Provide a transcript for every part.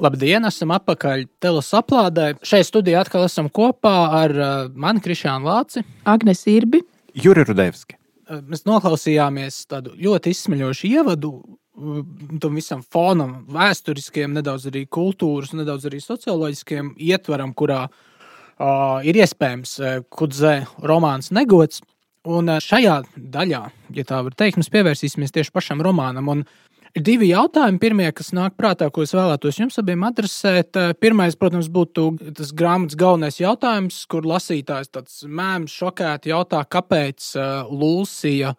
Labdien, esam atpakaļ telesaplādē. Šeit studijā atkal esam kopā ar uh, mani Krišānu Lāci, Agnes Irbi, Juri Rudevski. Uh, mēs noklausījāmies tādu ļoti izsmeļošu ievadu uh, tam visam fonam, vēsturiskiem, nedaudz arī kultūras, nedaudz arī socioloģiskiem ietvaram, kurā uh, ir iespējams kudzē romāns negods. Un šajā daļā, ja tā var teikt, mēs pievērsīsimies tieši pašam romānam. Un Ir divi jautājumi. Pirmie, kas nāk prātā, ko es vēlētos jums abiem adresēt. Pirmais, protams, būtu tas grāmatas galvenais jautājums, kur lasītājs tāds mēms šokēti jautā, kāpēc uh, Lūsija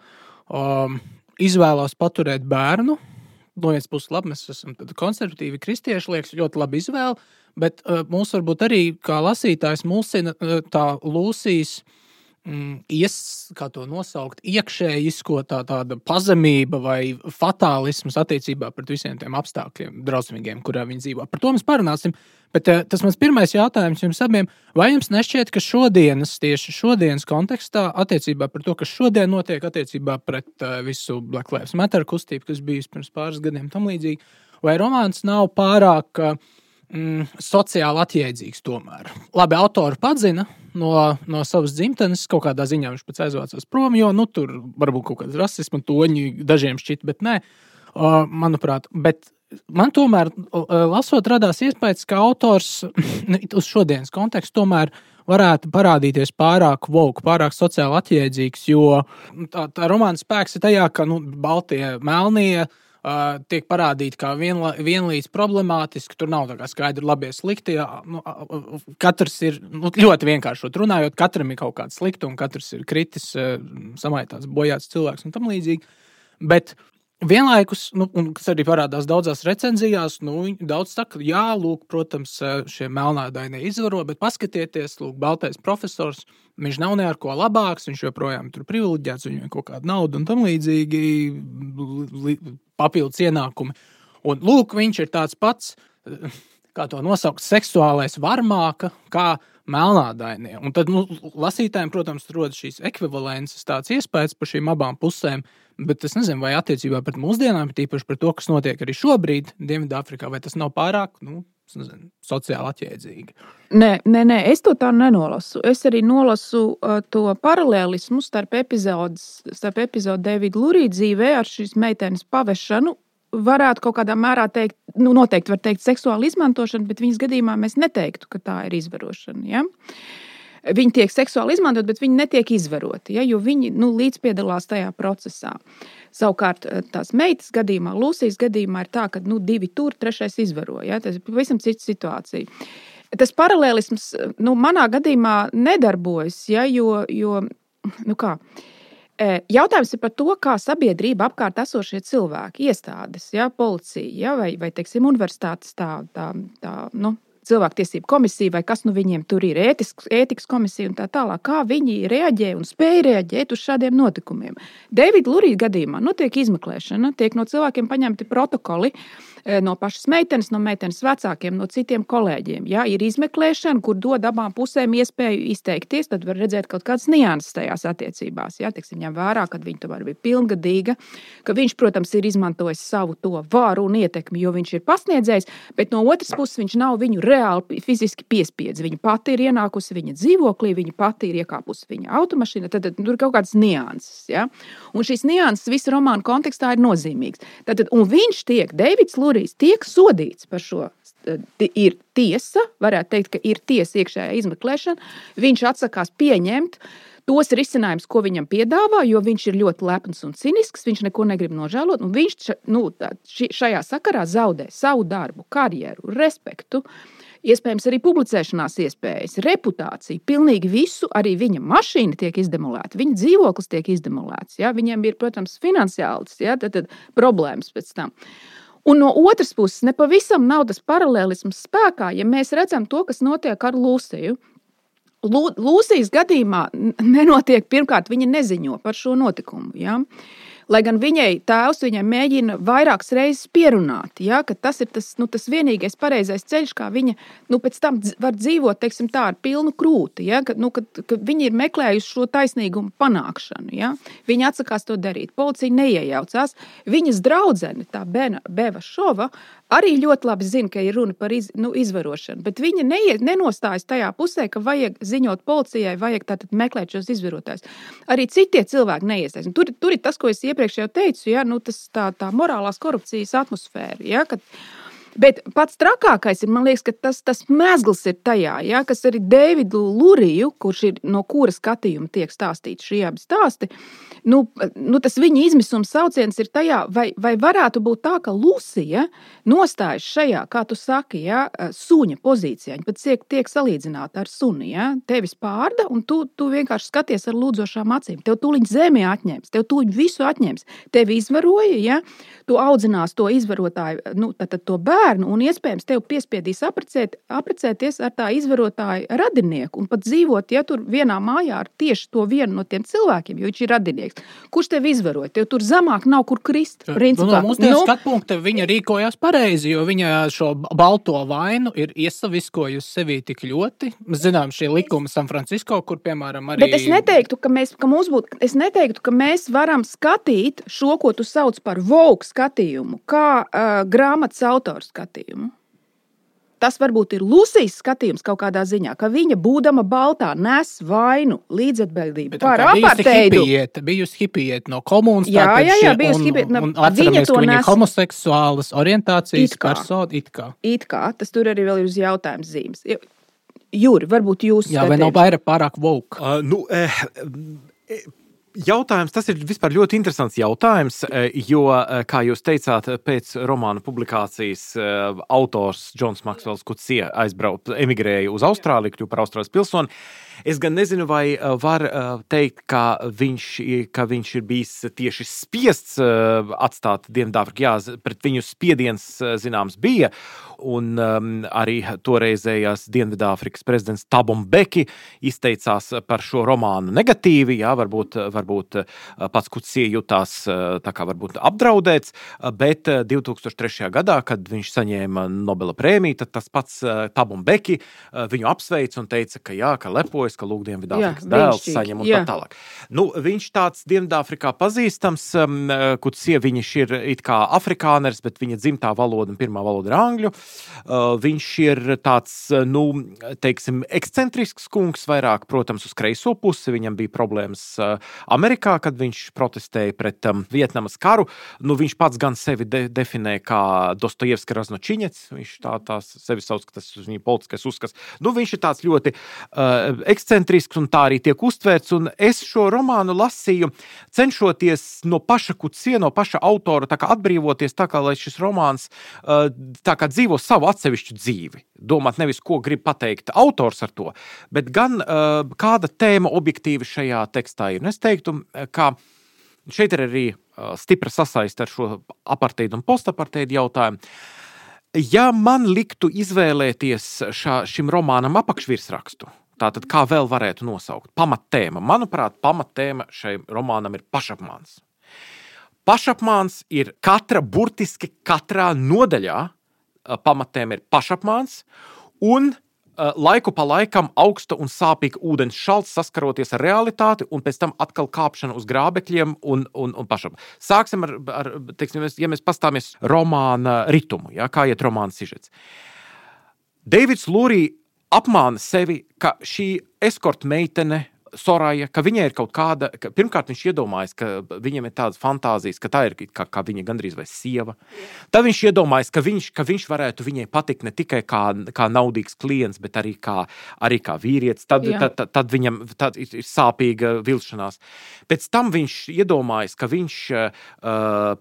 um, izvēlās paturēt bērnu. No vienas puses, labi, mēs esam konservatīvi kristieši, liekas, ļoti labi izvēle, bet uh, mūs varbūt arī kā lasītājs mulsina uh, tā Lūsijas uh, ies, kā to nosaukt, iekšēji izskotā tāda pazemība vai fatālisms attiecībā pret visiem tiem apstākļiem, drausmīgiem, kurā viņi dzīvo. Par to mēs parunāsim. Bet uh, tas mans pirmais jautājums jums abiem, vai jums nešķiet, ka šodienas, tieši šodienas kontekstā, attiecībā par to, kas šodien notiek, attiecībā pret uh, visu Black Lives Matter kustību, kas bijusi pirms pāris gadiem, tam līdzīgi, vai romāns nav pārāk uh, mm, sociāli atjēdzīgs tomēr. Labi, autori padzina no, no savas dzimtenes, kaut kādā ziņā viņš pats aizvācās prom, jo nu, tur varbūt kaut kāda rasisma toņi dažiem šķiet, bet nē, uh, manuprāt. Bet man tomēr, uh, lasot, radās iespējas, ka autors uz šodienas kontekstu tomēr varētu parādīties pārāk vogue, pārāk sociāli atjēdzīgs, jo tā, tā romāna spēks ir tajā, ka nu, Baltie, Melnie, uh, tiek parādīti kā vienla, vienlīdz problemātiski. Tur nav tā skaidri labi, slikti. Jā, nu, katrs ir nu, ļoti vienkārši runājot, katram ir kaut kāds slikts, un katrs ir kritis, uh, samaitāts, bojāts cilvēks un tam līdzīgi. Bet Vienlaikus, nu, kas arī parādās daudzās recenzijās, nu, daudz saka, jā, lūk, protams, šie melnādainie izvaro, bet paskatieties, lūk, baltais profesors, viņš nav ne ar ko labāks, viņš joprojām tur privileģēts, viņam ir kaut kāda nauda un tam līdzīgi papildus ienākumi. Un lūk, viņš ir tāds pats, kā to nosaukt, seksuālais varmāka, kā melnādainie. Un tad nu, lasītājiem, protams, rodas šīs ekvivalences, tāds iespējas par šīm abām pusēm. Bet es nezinu, vai attiecībā pret mūsdienām, tīpaši par to, kas notiek arī šobrīd Dienvidāfrikā, vai tas nav pārāk nu, nezinu, sociāli atjēdzīgi. Nē, nē, nē, es to tā nenolasu. Es arī nolasu uh, to paralēlismu starp, epizodes, starp epizodu Davida Lurija dzīvē ar šīs meitenes pavešanu. Varētu kaut kādā mērā teikt, nu, noteikti var teikt, seksuāla izmantošana, bet viņas gadījumā mēs neteiktu, ka tā ir izvarošana. Ja? Uh, Viņi tiek seksuāli izmantot, bet viņi netiek izvaroti, ja, jo viņi nu, līdzpiedalās tajā procesā. Savukārt, eh, tās meitas gadījumā, Lūsijas gadījumā, ir tā, ka nu, divi tur, trešais izvaro. Ja, tas ir pavisam cita situācija. Tas paralēlisms nu, manā gadījumā nedarbojas, ja, jo, jo nu kā, e, Jautājums ir par to, kā sabiedrība apkārt esošie cilvēki, iestādes, ja, policija ja, vai, vai teiksim, universitātes tā, tā, tā nu, cilvēktiesību komisija vai kas nu viņiem tur ir, ētisks, ētikas komisija un tā tālāk. Kā viņi reaģē un spēj reaģēt uz šādiem notikumiem. Davida Lurija gadījumā notiek izmeklēšana, tiek no cilvēkiem paņemti protokoli. Uh, no pašas meitenes, no meitenes vecākiem, no citiem kolēģiem. Ja, ir izmeklēšana, kur dod abām pusēm iespēju izteikties, tad var redzēt kaut kādas nianses tajās attiecībās. Ja, teiksim, ņem vērā, ka viņa tomēr bija pilngadīga, ka viņš, protams, ir izmantojis savu to varu un ietekmi, jo viņš ir pasniedzējis, bet no otras puses viņš nav viņu reāli fiziski piespiedzis. Viņa pati ir ienākusi viņa dzīvoklī, viņa pati ir iekāpusi viņa automašīnā. Tad, tad tur ir kaut kādas nianses. Ja? Un šīs nianses visu romānu kontekstā ir nozīmīgas. Tad, un viņš tiek, Deivids Lūdzu, Jūrijs tiek sodīts par šo. Ir tiesa, varētu teikt, ka ir tiesa iekšējā izmeklēšana. Viņš atsakās pieņemt tos risinājumus, ko viņam piedāvā, jo viņš ir ļoti lepns un cinisks. Viņš neko negrib nožēlot. Viņš nu, šajā sakarā zaudē savu darbu, karjeru, respektu. Iespējams, arī publicēšanās iespējas, reputāciju, pilnīgi visu. Arī viņa mašīna tiek izdemolēta, viņa dzīvoklis tiek izdemolēts. Ja? Viņam ir, protams, finansiāls ja? tad, tad problēmas pēc tam. Uh, Un no otras puses, nepavisam nav tas paralēlisms spēkā, ja mēs redzam to, kas notiek ar Lūsiju. Lūsijas gadījumā nenotiek, pirmkārt, viņa neziņo par šo notikumu. Ja? Uh, Lai gan viņai tēvs viņai mēģina vairākas reizes pierunāt, ja, ka tas ir tas, nu, tas vienīgais pareizais ceļš, kā viņa nu, pēc tam var dzīvot teiksim, tā, ar pilnu krūti. Ja, ka, nu, ka, ka viņi ir meklējuši šo taisnīgumu panākšanu. Ja. Viņi atsakās to darīt. Policija neiejaucās. Viņas draudzene, tā Bena, Beva Šova, arī ļoti labi zina, ka ir runa par iz, nu, izvarošanu, bet viņa neiet, nenostājas tajā pusē, ka vajag ziņot policijai, vajag tātad meklēt šos izvarotājus. Arī citie cilvēki neiesaistās. Tur, tur ir tas, ko es iepriekš jau teicu, ja, nu, tas, tā, tā morālās korupcijas atmosfēra. Ja, kad, Bet pats trakākais ir, man liekas, tas, tas mēsls ir tajā, ja, kas arī Deividu Luriju, kurš ir no kura skatījuma tiek stāstīts šie abi stāsti. Nu, nu, tas viņa izmisuma sauciens ir tajā, vai, vai varētu būt tā, ka Lūsija nostājas šajā, kā tu saki, ja, suņa pozīcijā. Viņa pat tiek, tiek salīdzināta ar suni. Ja. Tevis pārda, un tu, tu vienkārši skaties ar lūdzošām acīm. Tev tūlīt zemē atņems, tev tūlīt visu atņems. Tevi izvaroja, ja tu audzinās to izvarotāju, nu, tad, tad to bērnu, un iespējams tev piespiedīs aprecēt, aprecēties ar tā izvarotāju radinieku un pat dzīvot, ja tur vienā mājā ar tieši to vienu no tiem cilvēkiem, jo viņš ir radinieks. Kurš tev izvaroja? Tev tur zemāk nav kur krist. Principā. Nu, no mūsu nu, skatu punkta viņa rīkojās pareizi, jo viņa šo balto vainu ir iesaviskojusi sevī tik ļoti. Mēs zinām, šie likumi San Francisco, kur piemēram arī. Bet es neteiktu, ka mēs, ka būtu, es neteiktu, ka mēs varam skatīt šo, ko tu sauc par vogue skatījumu, kā uh, grāmatas autora skatījumu. Tas varbūt ir Lūsijas skatījums kaut kādā ziņā, ka viņa, būdama baltā, nes vainu līdzatbildību par apartheidu. Bijusi hipieta no komunas. Jā, jā, jā, bijusi hipieta. Viņa to nes. Homoseksuālas orientācijas persona, it kā. It kā, tas tur arī vēl ir uz jautājums zīmes. Jūri, varbūt jūs. Jā, vai nav vairāk pārāk vogue? Uh, nu, eh, eh, Jautājums, tas ir vispār ļoti interesants jautājums, eh, jo, eh, kā jūs teicāt, pēc romāna publikācijas eh, autors Džons Maksvels Kutsija aizbrauca, emigrēja uz Austrāliju, kļuva par Austrālijas pilsoni. Es gan nezinu, vai var teikt, ka viņš, ka viņš ir bijis tieši spiests atstāt Dienvidāfriku. Jā, pret viņu spiediens zināms bija un um, arī toreizējās Dienvidāfrikas prezidents Tabum Beki izteicās par šo romānu negatīvi. Jā, varbūt, varbūt pats Kutsie jutās varbūt apdraudēts, bet 2003. gadā, kad viņš saņēma Nobela prēmiju, tas pats Tabum Beki viņu apsveica un teica, ka jā, ka lepojas, ka lūk, Dienvidāfrikas dēls saņem un jā. tā tālāk. Nu, viņš tāds Dienvidāfrikā pazīstams, um, Kutsie viņš ir it kā afrikāneris, bet viņa dzimtā valoda un pirmā valoda ir angļu. Uh, viņš ir tāds, uh, nu, teiksim, ekscentrisks kungs, vairāk, protams, uz kreiso pusi. Viņam bija problēmas uh, Amerikā, kad viņš protestēja pret um, Vietnamas karu. Nu, viņš pats gan sevi de definē kā Dostojevska raznočiņets. Viņš tā, tā sevi sauc, ka tas ir viņa politiskais uzskats. Nu, viņš ir tāds ļoti uh, ekscentrisks un tā arī tiek uztvērts. Es šo romānu lasīju, cenšoties no paša kucie, no paša autora atbrīvoties, tā kā šis romāns uh, dzīvo savu atsevišķu dzīvi. Domāt nevis, ko grib pateikt autors ar to, bet gan kāda tēma objektīvi šajā tekstā ir. Un es teiktu, ka šeit ir arī stipra sasaiste ar šo aparteidu un postaparteidu jautājumu. Ja man liktu izvēlēties šā, šim romānam apakšvirsrakstu, tātad kā vēl varētu nosaukt? Pamattēma. Manuprāt, pamattēma šai romānam ir pašapmāns. Pašapmāns ir katra, burtiski katrā nodaļā, pamatiem ir pašapmāns un laiku pa laikam augsta un sāpīga ūdens šalts saskaroties ar realitāti, un pēc tam atkal kāpšana uz grābekļiem un, un, un pašam. Sāksim ar, ar teiksim, ja mēs pastāmies romāna ritumu, ja, kā iet romāna sižets. Deivids Lūrī apmāna sevi, ka šī eskorta meitene Soraja, ka viņai ir kaut kāda, ka pirmkārt viņš iedomājas, ka viņam ir tādas fantāzijas, ka tā ir kā, kā viņa gandrīz vai sieva. Tad viņš iedomājas, ka viņš, ka viņš varētu viņai patikt ne tikai kā, kā naudīgs klients, bet arī kā, arī kā vīrietis. Tad, Jā. tad, tad, tad viņam tad ir sāpīga vilšanās. Pēc tam viņš iedomājas, ka viņš uh,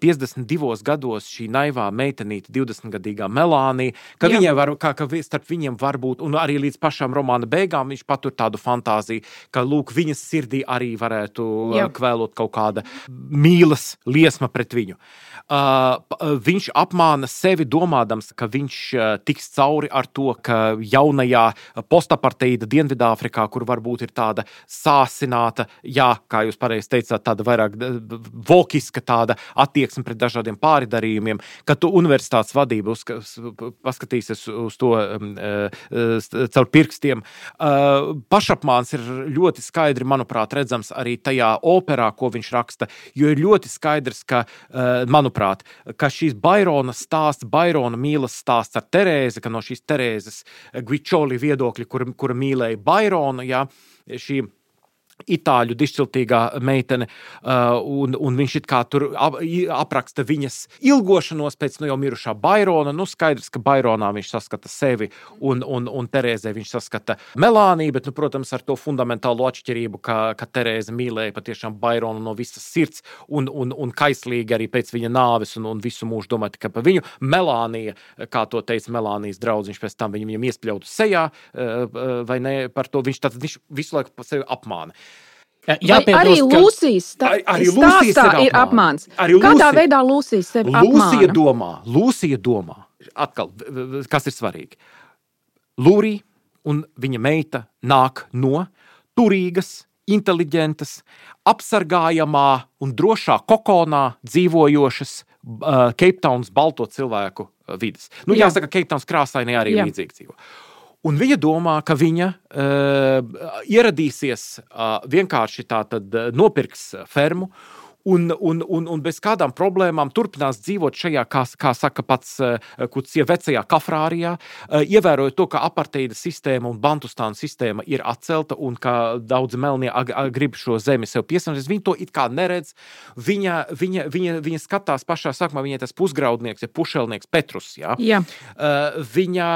52 gados šī naivā meitenīte, 20-gadīgā Melānija, ka, viņai var, kā, ka starp viņiem var būt, un arī līdz pašām romāna beigām viņš patur tādu fantāziju, ka, lūk, lūk, viņas sirdī arī varētu Jā. kvēlot kaut kāda mīlas liesma pret viņu. Uh, viņš apmāna sevi, domādams, ka viņš uh, tiks cauri ar to, ka jaunajā postaparteida Dienvidāfrikā, kur varbūt ir tāda sāsināta, jā, kā jūs pareizi teicāt, tāda vairāk vokiska tāda attieksme pret dažādiem pāridarījumiem, ka tu universitātes vadība uz, paskatīsies uz to um, uh, caur pirkstiem. Uh, pašapmāns ir ļoti skaidri, manuprāt, redzams arī tajā operā, ko viņš raksta. Jo ir ļoti skaidrs, ka, uh, manuprāt, ka šīs Bairona stāsts, Bairona mīlas stāsts ar Terēzi, ka no šīs Terēzes Gvičoli viedokļa, kura, kura mīlēja Baironu, jā, šī itāļu dišciltīgā meitene, uh, un, un viņš tur apraksta viņas ilgošanos pēc nu, jau mirušā Bairona. Nu, skaidrs, ka Baironā viņš saskata sevi, un, un, un Terēzē viņš saskata Melāniju, bet, nu, protams, ar to fundamentālo atšķirību, ka, ka Terēze mīlēja patiešām Baironu no visas sirds, un, un, un kaislīgi arī pēc viņa nāves, un, un visu mūžu domāja tikai par viņu. Melānija, kā to teica Melānijas draugs, pēc tam viņam iespļautu sejā, uh, vai ne, par to viņš, tad, viņš visu laiku sevi apmāna. Jā, arī Lūsijas stā, arī Lūsijas ir, ir apmāns. Arī Lūsija, Kādā veidā Lūsija sevi Lūsija apmāna? domā, Lūsija domā, atkal, kas ir svarīgi. Lūrija un viņa meita nāk no turīgas, inteliģentas, apsargājamā un drošā kokonā dzīvojošas uh, Cape Towns balto cilvēku uh, vidas. Nu, Jā. jāsaka, Cape Towns krāsainē arī Jā. līdzīgi dzīvo. Un viņa domā, ka viņa uh, ieradīsies uh, vienkārši tā, tad uh, nopirks fermu un, un, un, un bez kādām problēmām turpinās dzīvot šajā, kā, kā saka pats eh, Kutsija, vecajā kafrārijā, eh, ievērojot to, ka aparteida sistēma un bantustāna sistēma ir atcelta un ka daudz melnie grib šo zemi sev piesaistīt. Viņi to it kā neredz. Viņa, viņa, viņa, viņa skatās pašā sākumā, viņai tas pusgraudnieks, ja pušelnieks Petrus. Ja? Jā. Uh, viņa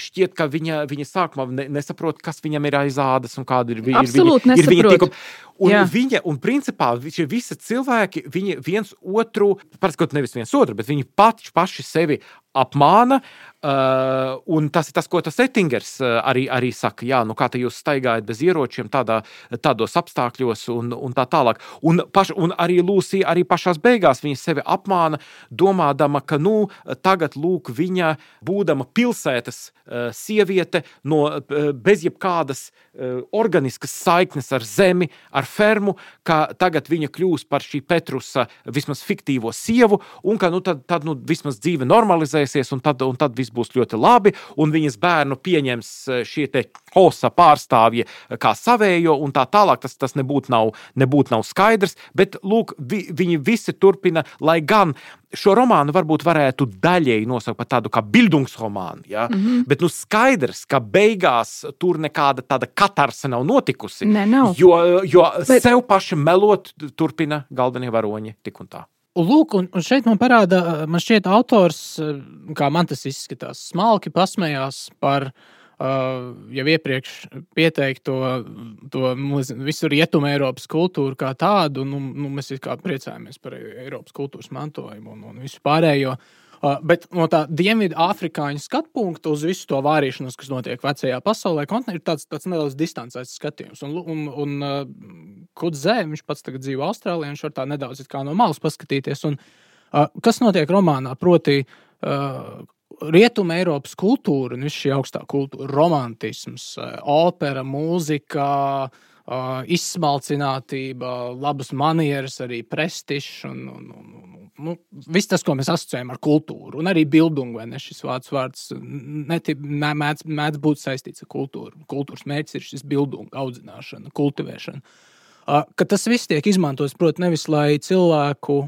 šķiet, ka viņa, viņa sākumā ne, nesaprot, kas viņam ir aiz ādas un kāda ir, ir, viņa, ir viņa tikuma. Un Jā. viņa, un principā šie visi cilvēki, viņi viens otru, parasti nevis viens otru, bet viņi paši, paši sevi apmāna. Uh, un tas ir tas, ko tas Ettingers uh, arī, arī saka. Jā, nu kā jūs staigājat bez ieročiem, tādā, tādos apstākļos, un, un tā tālāk. Un, paš, un arī Lūsija, arī pašā beigās viņa sevi apmāna, domādama, ka nu, tagad lūk, viņa, būdama pilsētas uh, sieviete, no, uh, bez jebkādas uh, organiskas saiknes ar zemi, ar fermu, ka tagad viņa kļūs par šī Petrusa vismaz fiktīvo sievu, un ka nu, tad, tad nu, vismaz dzīve normalizēsies uzvarēsies, un tad, un tad viss būs ļoti labi. Un viņas bērnu pieņems eh, šie kosa pārstāvji eh, kā savējo, un tā tālāk. Tas, tas nebūtu nav, nebūt nav skaidrs. Bet lūk, vi, viņi visi turpina, lai gan šo romānu varbūt varētu daļēji nosaukt par tādu kā bildungsromānu. Ja? Mm -hmm. Bet nu, skaidrs, ka beigās tur nekāda tāda katarsa nav notikusi. Ne, nav. Jo, jo Bet... sev paši melot, turpina galvenie varoņi tik un tā. Lūk, un, un šeit man parāda, man šķiet, autors, kā man tas izskatās, smalki pasmējās par uh, jau iepriekš pieteikto to visu rietumu Eiropas kultūru kā tādu. Nu, nu, mēs kā priecājamies par Eiropas kultūras mantojumu un, un visu pārējo. Uh, bet no tā dienvidu afrikāņu skatu punkta uz visu to vārīšanos, kas notiek vecajā pasaulē, ir tāds, tāds nedaudz distancēts skatījums. Un, un, un uh, Kudzē, viņš pats tagad dzīvo Austrālijā, viņš var tā nedaudz no malas paskatīties. Un, uh, kas notiek romānā? Proti, uh, Rietuma Eiropas kultūra, un viss šī augstā kultūra, romantisms, uh, opera, mūzika, uh, izsmalcinātība, labas manieres, arī prestižs un, un, un, nu, viss tas, ko mēs asociējam ar kultūru, un arī bildungu, vai ne šis vārds, vārds netip, mēdz, mēdz būt saistīts ar kultūru. Kultūras mērķis ir šis bildungu audzināšana, kultivēšana. Ka tas viss tiek izmantots, protams, nevis lai cilvēku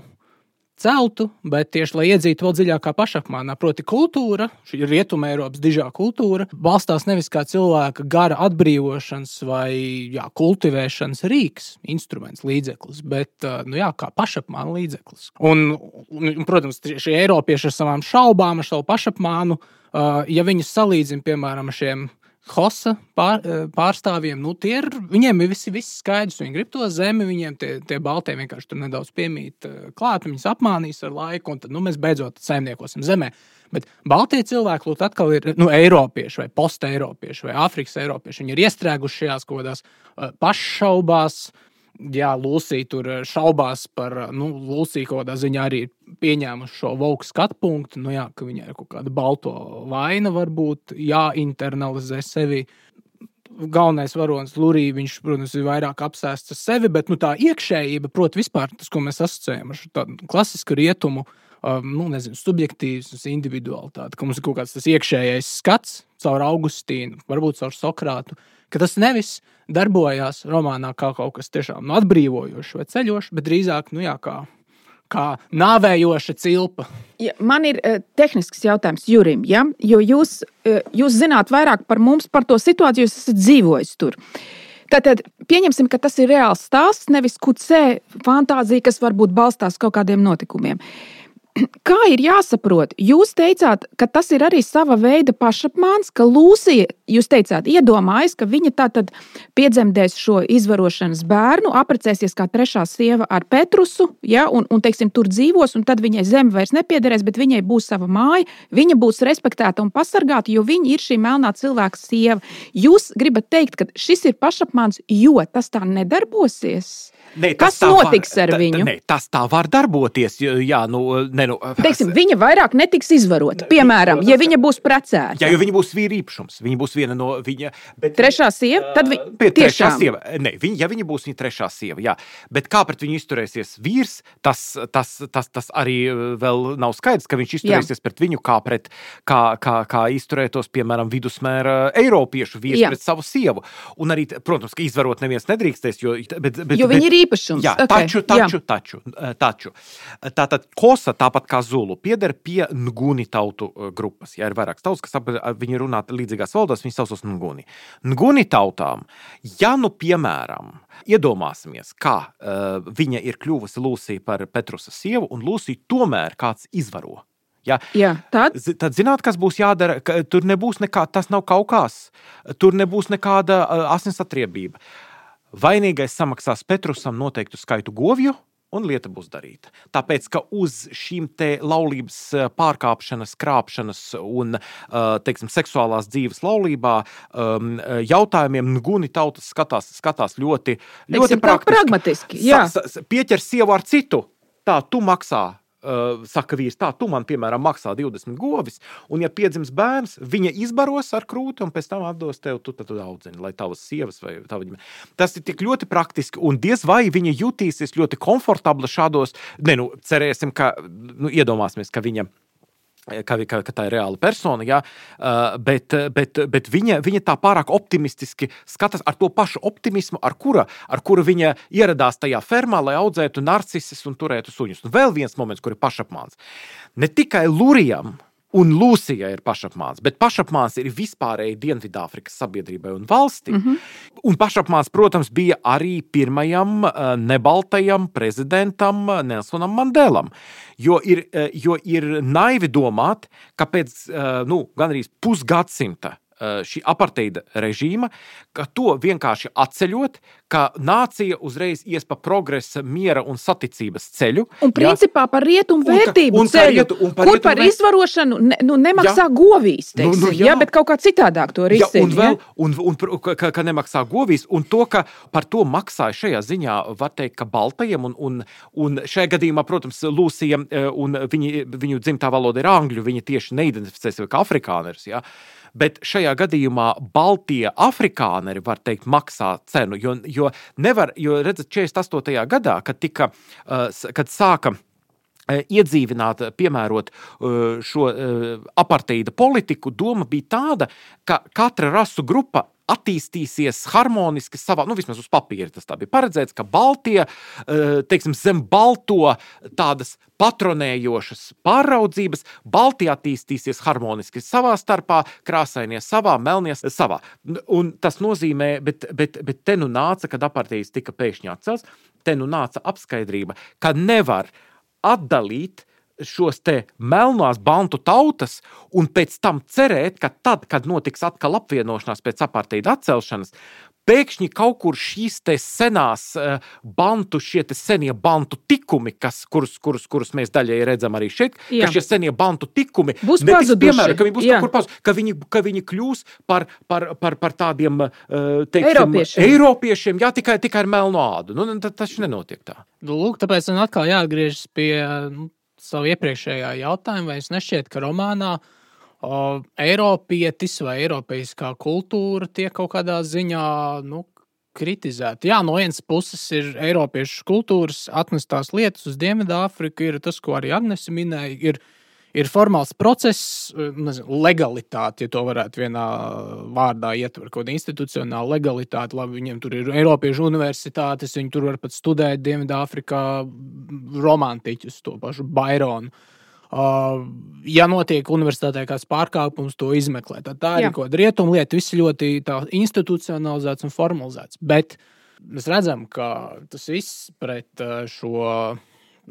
celtu, bet tieši lai iedzītu vēl dziļākā pašapziņā. Proti, kultūra, šī rietuma Eiropas dižā kultūra, balstās nevis kā cilvēka gara atbrīvošanas vai jā, kultivēšanas rīks, instruments, līdzeklis, bet nu, jā, kā pašapziņas līdzeklis. Un, un, protams, šie Eiropieši ar savām šaubām, ar savu pašapziņu, ja viņus salīdzina piemēram ar šiem Hosa pār, eh, pārstāvjiem, nu, tie ir, viņiem ir visi, visi skaidrs, viņi grib to zemi, viņiem tie, tie baltie vienkārši tur nedaudz piemīt eh, klāt, viņus apmānīs ar laiku, un tad nu, mēs beidzot saimniekosim zemē. Bet Baltie cilvēki, lūk, atkal ir nu, Eiropieši, vai post-Eiropieši, vai Āfrikas Eiropieši. Viņi ir iestrēguši šajās kaut kādās uh, paššaubās, jā, Lūsija tur eh, šaubās par, eh, nu, Lūsija kaut kādā ziņā arī pieņēmuši šo vauku skatu punktu, nu, jā, ka viņai ir kaut kāda balto vaina, varbūt jāinternalizē sevi. Galvenais varonis Lurija, viņš, protams, ir vairāk apsēsts ar sevi, bet nu, tā iekšējība, protams, vispār tas, ko mēs asociējam ar tādu klasisku rietumu, um, nu, nezinu, subjektīvs, individualitāti, ka mums ir kaut kāds tas iekšējais skats caur Augustīnu, varbūt caur Sokrātu, ka tas nevis darbojās romānā kā kaut kas tiešām nu, atbrīvojošs vai ceļošs, bet drīzāk nu, jā, kā, kā nāvējoša cilpa. Ja, man ir uh, tehnisks jautājums Jurim, ja? jo jūs, uh, jūs zināt vairāk par mums, par to situāciju, jūs esat dzīvojis tur. Tātad pieņemsim, ka tas ir reāls stāsts, nevis kucē fantāzija, kas varbūt balstās kaut kādiem notikumiem. Uh, kā ir jāsaprot? Jūs teicāt, ka tas ir arī sava veida pašapmāns, ka Lūsija, jūs teicāt, iedomājas, ka viņa tā tad piedzemdēs šo izvarošanas bērnu, apprecēsies kā trešā sieva ar Petrusu, ja, un, un teiksim, tur dzīvos, un tad viņai zeme vairs nepiederēs, bet viņai būs sava māja, viņa būs respektēta un pasargāta, jo viņa ir šī melnā cilvēka sieva. Jūs gribat teikt, ka šis ir pašapmāns, jo tas tā nedarbosies? Ne, Kas notiks var, ar viņu? Ne, tas tā var darboties. Jā, nu, ne, nu, Teiksim, viņa vairāk netiks izvarota. Piemēram, ja viņa būs precēta. Jā, jo viņa būs vīra īpašums. Viņa būs viena no viņa. Bet, trešā sieva? Tad vi, trešā sieva. Ne, viņa, ja viņa būs viņa trešā sieva, jā. Bet kā pret viņu izturēsies vīrs, tas, tas, tas, tas arī vēl nav skaidrs, ka viņš izturēsies jā. pret viņu kā pret, kā, kā, kā izturētos, piemēram, vidusmēra eiropiešu vīrs jā. pret savu sievu. Un arī, protams, ka izvarot neviens nedrīkstēs, jo, bet, bet, jo viņi ir īpašums. Jā, okay. taču, taču, jā. taču, eh, taču. Tātad kosa, tāpat kā zulu, pieder pie nguni tautu eh, grupas. Ja ir vairākas tautas, kas ap, viņi runā līdzīgās valodās, viņi saucas nguni. Nguni tautām, ja nu piemēram, iedomāsimies, kā uh, viņa ir kļuvusi Lūsija par Petrusa sievu, un Lūsija tomēr kāds izvaro. Ja? Jā, tad? tad zināt, kas būs jādara. Tur nebūs nekā, tas nav kaut kas. Tur nebūs nekāda asins atriebība. Vainīgais samaksās Petrusam noteiktu skaitu govju, un lieta būs darīta. Tāpēc, ka uz šīm laulības eh, pārkāpšanas, krāpšanas un eh, teiksim, seksuālās dzīves laulībā um, jautājumiem Guni tautas skatās, skatās ļoti, ļoti teiksim, pragmatiski. Jā. Pieķer sievu ar citu, tā tu maksā uh, saka vīrs, tā, tu man, piemēram, maksā 20 govis, un, ja piedzims bērns, viņa izbaros ar krūti, un pēc tam atdos tev, tu tad audzini, lai tavas sievas vai tava ģimene. Tas ir tik ļoti praktiski, un diez vai viņa jutīsies ļoti komfortabli šādos, ne, nu, cerēsim, ka, nu, iedomāsimies, ka viņa Ka, ka, ka tā ir reāla persona, jā, bet, bet, bet viņa, viņa tā pārāk optimistiski skatās ar to pašu optimismu, ar kura, ar kura viņa ieradās tajā fermā, lai audzētu narcisus un turētu suņus. Un vēl viens moments, kur ir pašapmāns. Ne tikai Lurijam, Un Lūsija ir pašapmāns, bet pašapmāns ir vispārēji Dienvidāfrikas sabiedrībai un valstī. Mm -hmm. Un pašapmāns, protams, bija arī pirmajam nebaltajam prezidentam Nelsonam Mandelam. Jo ir, jo ir naivi domāt, ka pēc nu, gandrīz pusgadsimta Eh, šī aparteida režīma, ka to vienkārši atceļot, ka nācija uzreiz ies pa progresa, miera un saticības ceļu. Un principā jā. par rietumu vērtību un, un ceļu, rietu, un par, kur par vērt... izvarošanu ne, nu, nemaksā jā. govīs, teiksim, nu, nu, jā. Jā, bet kaut kā citādāk to risina. Un, vēl, un, un, un ka, ka nemaksā govīs, un to, ka par to maksāja šajā ziņā, var teikt, ka baltajiem, un, un, un šajā gadījumā, protams, Lūsija un viņi, viņu dzimtā valoda ir angļu, viņi tieši neidentificē sevi kā afrikāneris. Ja? Bet šajā gadījumā Baltija afrikāneri, var teikt, maksā cenu. Jo, jo, nevar, jo redzat, 48. gadā, kad, tika, uh, kad sāka uh, iedzīvināt, piemērot uh, šo aparteida politiku, doma bija tāda, ka katra rasu grupa attīstīsies harmoniski savā, nu, vismaz uz papīra tas bija paredzēts, ka Baltija, eh, teiksim, zem balto tādas patronējošas pāraudzības, Baltija attīstīsies harmoniski savā starpā, krāsainie savā, melnie savā. Un tas nozīmē, bet, bet, bet te nu nāca, kad apartijas tika pēkšņi atcelts, te nu nāca apskaidrība, ka nevar atdalīt šos te melnās bantu tautas un pēc tam cerēt, ka tad, kad notiks atkal apvienošanās pēc apartīda atcelšanas, pēkšņi kaut kur šīs senās uh, bantu, šie senie bantu tikumi, kas, kurus, kurus, kurus mēs daļai redzam arī šeit, Jā. ka šie senie bantu tikumi būs pazuduši. Piemēram, ka viņi būs kaut kur pazuduši, ka viņi, ka viņi kļūs par, par, par, par tādiem uh, teiksim, Eiropiešiem. Eiropiešiem, jā, tikai, tikai ar melnu ādu. Nu, tas taču nenotiek tā. Nu, lūk, tāpēc man atkal jāatgriežas pie nu, savu iepriekšējā jautājumu, vai es nešķiet, ka romānā o, Eiropietis vai Eiropeiskā kultūra tiek kaut kādā ziņā nu, kritizēta. Jā, no vienas puses ir Eiropiešu kultūras atnestās lietas uz Dienvidāfriku, ir tas, ko arī Agnese minēja. Ir, ir formāls process, nezinu, legalitāte, ja to varētu vienā vārdā ietvert, kaut kāda institucionāla legalitāte. Labi, viņiem tur ir Eiropiešu universitātes, viņi tur var pat studēt Dienvidāfrikā romantiķus, to pašu Baironu. Uh, ja notiek universitātē kāds pārkāpums, to izmeklē. Tad tā ir kaut kāda rietuma lieta. Viss ļoti institucionalizēts un formalizēts. Bet mēs redzam, ka tas viss pret šo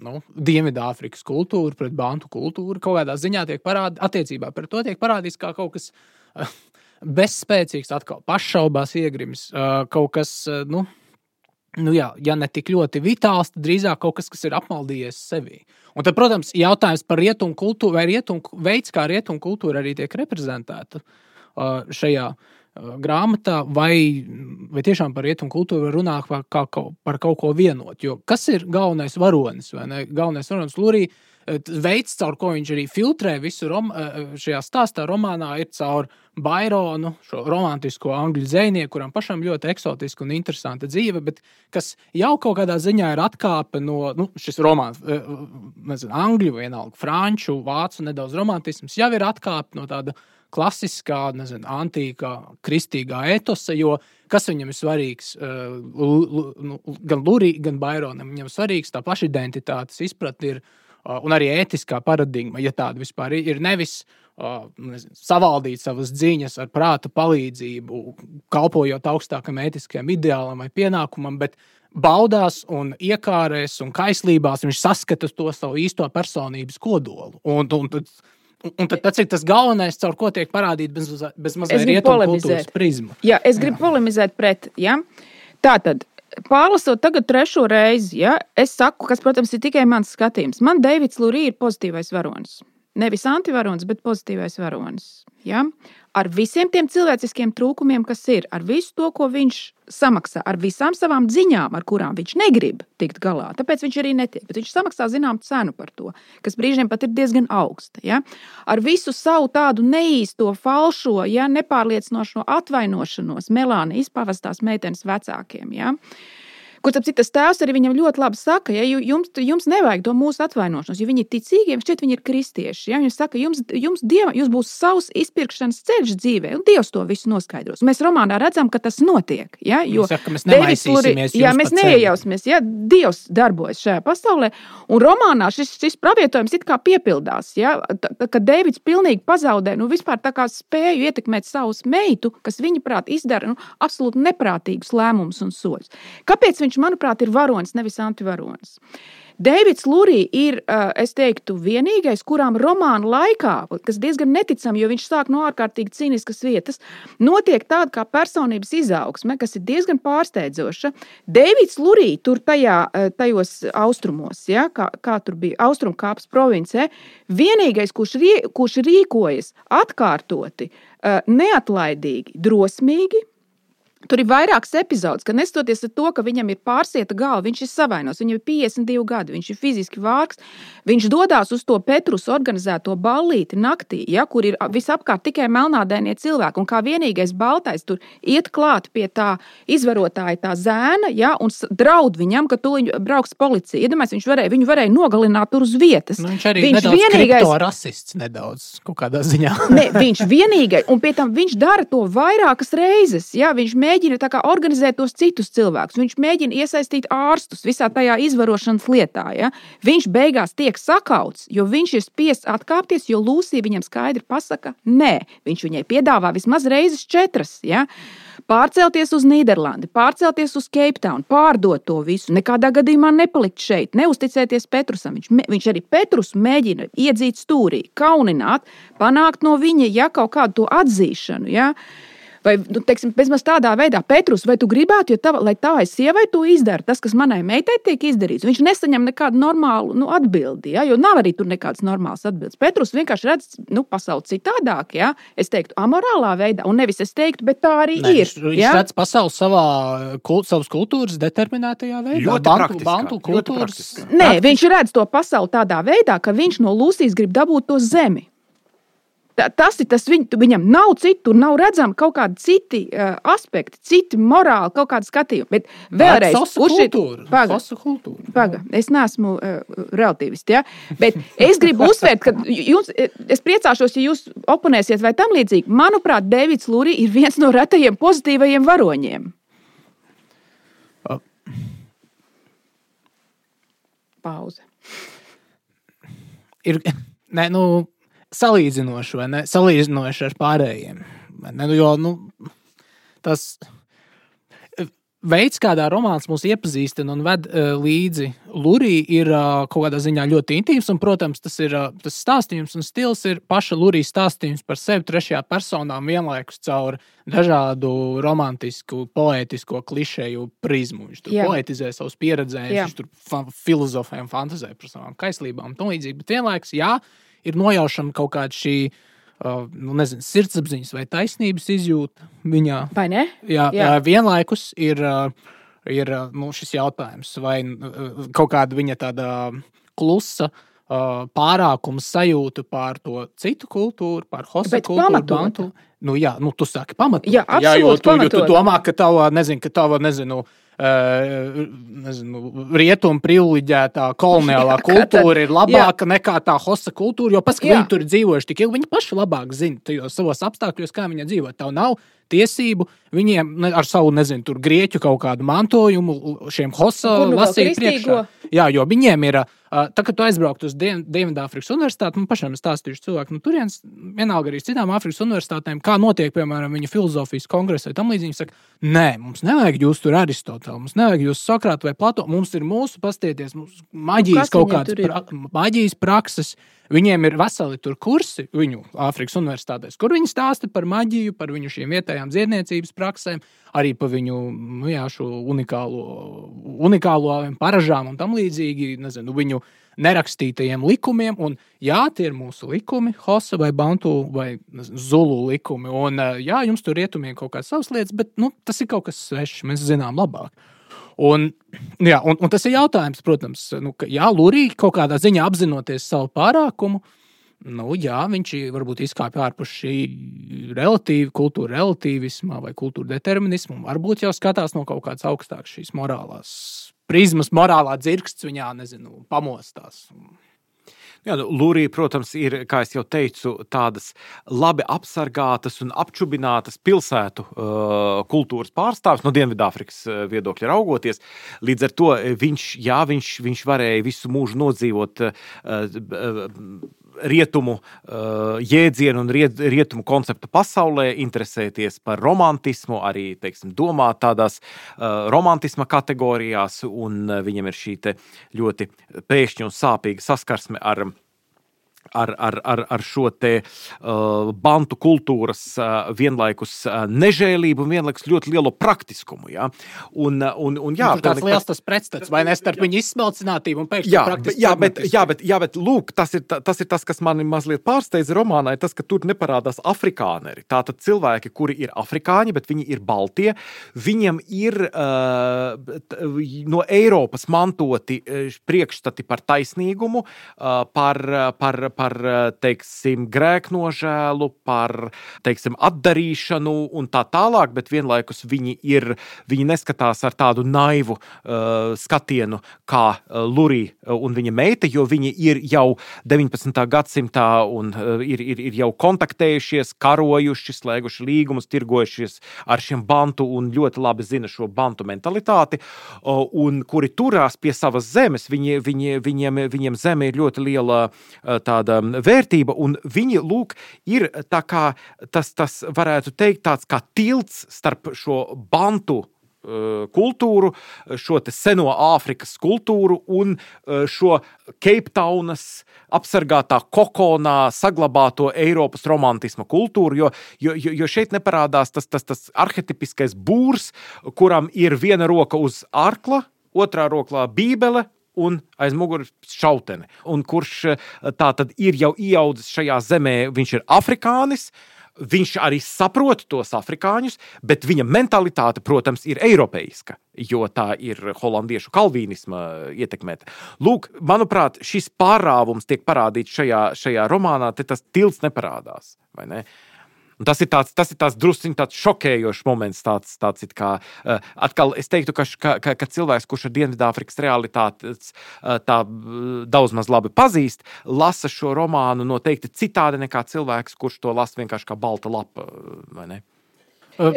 nu, Dienvidāfrikas kultūru, pret bantu kultūru kaut kādā ziņā tiek parādīts, attiecībā pret to tiek parādīts kā kaut kas uh, bezspēcīgs, atkal pašaubās iegrims, uh, kaut kas. Uh, nu, Nu jā, ja ne tik ļoti vitāls, tad drīzāk kaut kas, kas ir apmaldījies sevi. Un tad, protams, jautājums par rietumu kultūru vai rietumu veids, kā rietumu kultūra arī tiek reprezentēta šajā grāmatā, vai, vai tiešām par rietumu kultūru runāt par, kā, par kaut ko vienot. Jo kas ir galvenais varonis? Galvenais varonis Lurija veids, caur ko viņš arī filtrē visu rom, šajā stāstā, romānā, ir caur Baironu, šo romantisko angļu zvejnieku, kuram pašam ļoti eksotiska un interesanta dzīve, bet kas jau kaut kādā ziņā ir atkāpe no nu, šis romāns, nezinu, angļu, vienalga, franču, vācu nedaudz romantisms, jau ir atkāpe no tāda klasiskā, nezinu, antīkā, kristīgā etosa, jo kas viņam ir svarīgs, uh, nu, gan Lūrijam, gan Baironam, viņam svarīgs tā pašidentitātes izpratne. Ir, uh, Un arī ētiskā paradigma, ja tāda vispār ir, ir nevis uh, nezinu, savaldīt savas ziņas ar prāta palīdzību, kalpojot augstākam ētiskajam ideālam vai pienākumam, bet baudās un iekārēs un kaislībās viņš saskata to savu īsto personības kodolu. Un, un, un, Un tad, ir tas galvenais, caur ko tiek parādīta bez, bez mazliet rietumu kultūras prizma. Jā, es gribu Jā. polemizēt pret. Ja? Tā tad. Pārlasot tagad trešo reizi, ja, es saku, kas, protams, ir tikai mans skatījums. Man Deivids Lurija ir pozitīvais varonis. Nevis antivaronis, bet pozitīvais varonis. Ja? ar visiem tiem cilvēciskiem trūkumiem, kas ir, ar visu to, ko viņš samaksā, ar visām savām ziņām, ar kurām viņš negrib tikt galā. Tāpēc viņš arī netiek. Bet viņš samaksā zināmu cenu par to, kas brīžiem pat ir diezgan augsta. Ja? Ar visu savu tādu neīsto, falšo, ja? nepārliecinošo atvainošanos Melāna izpavastās meitenes vecākiem. Ja? Kur tas tēvs arī viņam ļoti labi saka, ja jums, jums nevajag to mūsu atvainošanos, jo viņi ir ticīgi, šķiet, viņi ir kristieši. Ja? Viņš saka, jums, jums, dieva, jums būs savs izpirkšanas ceļš dzīvē, un Dievs to visu noskaidros. Mēs romānā redzam, ka tas notiek. Ja? Jo saka, mēs nemaisīsimies. Jā, mēs neiejausimies. Ja? Dievs darbojas šajā pasaulē, un romānā šis, šis pravietojums it kā piepildās. Ja? Kad Deivids pilnīgi pazaudē nu, spēju ietekmēt savu meitu, kas viņa prāt izdara nu, absolūti neprātīgus lēmumus un soļus. Kāpēc viņš viņš, manuprāt, ir varonis, nevis antivaronis. Deivids Lurija ir, es teiktu, vienīgais, kurām romāna laikā, kas diezgan neticami, jo viņš sāk no ārkārtīgi cīniskas vietas, notiek tāda kā personības izaugsme, kas ir diezgan pārsteidzoša. Deivids Lurija tur tajā, tajos austrumos, ja, kā, kā tur bija Austrumkāpas provincē, vienīgais, kurš, rie, kurš rīkojas atkārtoti, neatlaidīgi, drosmīgi, Tur ir vairākas epizodes, ka neskatoties uz to, ka viņam ir pārsieta galva, viņš ir savainos, viņam ir 52 gadi, viņš ir fiziski vārgs. Viņš dodas uz to Petrus organizēto ballīti naktī, ja, kur ir visapkārt tikai melnādainie cilvēki. Un kā vienīgais baltais tur iet klāt pie tā izvarotāja, tā zēna, ja, un draud viņam, ka tu brauks policija. Iedomājieties, viņš varēja, viņu varēja nogalināt tur uz vietas. Nu, viņš arī viņš vienīgais rasists nedaudz kaut kādā ziņā. ne, viņš vienīgais, un pie tam viņš dara to vairākas reizes. Ja, viņš mēģina mēģina organizēt tos citus cilvēkus. Viņš mēģina iesaistīt ārstus visā tajā izvarošanas lietā. Ja? Viņš beigās tiek sakauts, jo viņš ir spiests atkāpties, jo Lūsija viņam skaidri pasaka, nē, viņš viņai piedāvā vismaz reizes četras. Ja? Pārcelties uz Nīderlandi, pārcelties uz Cape Town, pārdot to visu, nekādā gadījumā nepalikt šeit, neusticēties Petrusam. Viņš, viņš arī Petrus mēģina iedzīt stūrī, kaunināt, panākt no viņa ja, kaut kādu atzīšanu. Ja. Vai, nu, teiksim, bezmaz tādā veidā, Petrus, vai tu gribētu, tava, lai tavai sievai to izdara, tas, kas manai meitai tiek izdarīts, viņš nesaņem nekādu normālu nu, atbildi, ja? jo nav arī tur nekādas normālas atbildes. Petrus vienkārši redz nu, pasauli citādāk, ja? es teiktu, amorālā veidā, un nevis es teiktu, bet tā arī ne, ir. Viņš, viņš ja? redz pasauli savā kult, savas kultūras determinētajā veidā. Ļoti bantu, bantu kultūras. Nē, viņš redz to pasauli tādā veidā, ka viņš no Lūsijas grib dabūt to zemi. Ta, tas ir tas, viņ, viņam nav citu, tur nav redzami kaut kādi citi uh, aspekti, citi morāli, kaut kādi skatījumi. Bet vēlreiz, kurš ir kultūra? Paga, es neesmu uh, relativists, ja? bet es gribu uzsvērt, ka jums, es priecāšos, ja jūs oponēsiet vai tam līdzīgi. Manuprāt, Deivids Lūri ir viens no retajiem pozitīvajiem varoņiem. Pauze. Ir, ne, nu, salīdzinoši, vai ne? Salīdzinoši ar pārējiem. Nu, jo nu, tas veids, kādā romāns mūs iepazīstina un ved uh, līdzi Lurija, ir uh, kaut kādā ziņā ļoti intīms. Un, protams, tas ir uh, tas stāstījums un stils ir paša Lurija stāstījums par sevi trešajā personā vienlaikus caur dažādu romantisku, poētisku klišeju prizmu. Viņš tur Jā. poetizē savus pieredzējumus, viņš tur fa filozofē un fantazē par savām kaislībām un tam līdzīgi. Bet vienlaikus, jā, ir nojaušana kaut kāda šī. Uh, nu, nezinu, sirdsapziņas vai taisnības izjūta viņā. Vai ne? Jā, Jā. Uh, vienlaikus ir, uh, ir nu, šis jautājums, vai uh, kaut kāda viņa tāda klusa pārākuma sajūta pār to citu kultūru, pār hostu kultūru, bantu. Nu, jā, nu, tu saki pamatot. Jā, jā, jo tu, jo tu domā, ka tava, nezinu, ka tava, nezinu, uh, nezinu, rietumu privileģētā koloniālā kultūra ir labāka jā. nekā tā hosta kultūra. Jo paskatās, viņi tur dzīvojuši tik ilgi, viņi paši labāk zina tajos savos apstākļos, kā viņi dzīvo. Tev nav tiesību viņiem ar savu, nezinu, tur grieķu kaut kādu mantojumu, šiem hosa nu lasīt priekšā. Jā, jo viņiem ir, tā kā tu aizbrauktu uz Dienvidāfrikas universitāti, man pašam stāstījuši cilvēki, nu turienes vienalga arī citām Āfrikas universitātēm, kā notiek, piemēram, viņa filozofijas kongresa vai tam līdzīgi. Viņi saka, nē, mums nevajag jūs tur Aristotelu, mums nevajag jūs Sokrātu vai Plato, mums ir mūsu pastieties, mums maģijas nu, kaut kādas pra, maģijas prakses. Viņiem ir veseli tur kursi viņu Āfrikas universitātēs, kur viņi stāsta par maģiju, par viņu šīm vietējām dziedniecības praksēm, arī par viņu nu, jā, unikālo, unikālo paražām un tam līdzīgi, nezinu, viņu nerakstītajiem likumiem. Un, jā, tie ir mūsu likumi, Hosa vai Bantu vai Zulu likumi. Un, jā, jums tur rietumiem kaut kādas savas lietas, bet nu, tas ir kaut kas svešs, mēs zinām labāk. Un, jā, un, un tas ir jautājums, protams, nu, ka jā, Lurija kaut kādā ziņā apzinoties savu pārākumu. Nu, jā, viņš varbūt izkāpa ārpus šī relatīva kultūra relativisma vai kultūra determinisma. Varbūt jau skatās no kaut kādas augstākas šīs morālās prizmas, morālā dzirksts viņā, nezinu, pamostās. Jā, nu, Lūrija, protams, ir, kā jau teicu, tādas labi apsargātas un apčubinātas pilsētu uh, kultūras pārstāvis no Dienvidāfrikas uh, viedokļa raugoties. Līdz ar to viņš, jā, viņš, viņš varēja visu mūžu nodzīvot. Uh, uh, rietumu uh, jēdzienu un riet, rietumu konceptu pasaulē, interesēties par romantismu, arī teiksim, domāt tādās uh, romantisma kategorijās, un uh, viņam ir šī ļoti pēkšņa un sāpīga saskarsme ar ar, ar, ar, ar šo te uh, bantu kultūras uh, vienlaikus uh, nežēlību un vienlaikus ļoti lielu praktiskumu. Ja? Un, uh, un, un, jā, nu, tāds liels tas pretstats, vai ne starp viņu izsmelcinātību un pēkšņi jā, jā, bet, jā, bet, jā, bet lūk, tas ir, tas ir tas, kas mani mazliet pārsteidza romānā, tas, ka tur neparādās afrikāneri. Tātad cilvēki, kuri ir afrikāņi, bet viņi ir baltie, viņiem ir uh, no Eiropas mantoti uh, priekšstati par taisnīgumu, uh, par, par, par eh, teiksim, grēknožēlu, par teiksim, atdarīšanu un tā tālāk, bet vienlaikus viņi, ir, viņi neskatās ar tādu naivu uh, skatienu kā uh, Lurija un viņa meita, jo viņi ir jau 19. gadsimtā un uh, ir, ir, ir jau kontaktējušies, karojuši, slēguši līgumus, tirgojušies ar šiem bantu un ļoti labi zina šo bantu mentalitāti, uh, un kuri turās pie savas zemes. Viņi, viņi, viņiem, viņiem zeme ir ļoti liela tāda tāda vērtība, un viņi, lūk, ir kā tas, tas varētu teikt, tāds kā tilts starp šo bantu uh, kultūru, šo seno Āfrikas kultūru un uh, šo Keiptaunas apsargātā kokonā saglabāto Eiropas romantisma kultūru, jo, jo, jo šeit neparādās tas, tas, tas arhetipiskais būrs, kuram ir viena roka uz arkla, otrā rokā bībele un aiz muguras šautene. Un kurš eh, tā tad ir jau ieaudzis šajā zemē, viņš ir afrikānis. Viņš arī saprot tos afrikāņus, bet viņa mentalitāte, protams, ir eiropeiska, jo tā ir holandiešu kalvīnisma ietekmēta. Lūk, manuprāt, šis pārāvums tiek parādīts šajā, šajā romānā, tas tilts neparādās. Ne? Un tas ir tāds, tas ir tāds druskuļi tāds šokējošs moments. Tāds, tāds kā, uh, atkal es teiktu, ka, ka, ka, ka cilvēks, kurš ar Dienvidāfrikas realitāti uh, tā daudz maz labi pazīst, lasa šo romānu noteikti citādi nekā cilvēks, kurš to lasa vienkārši kā balta lapa.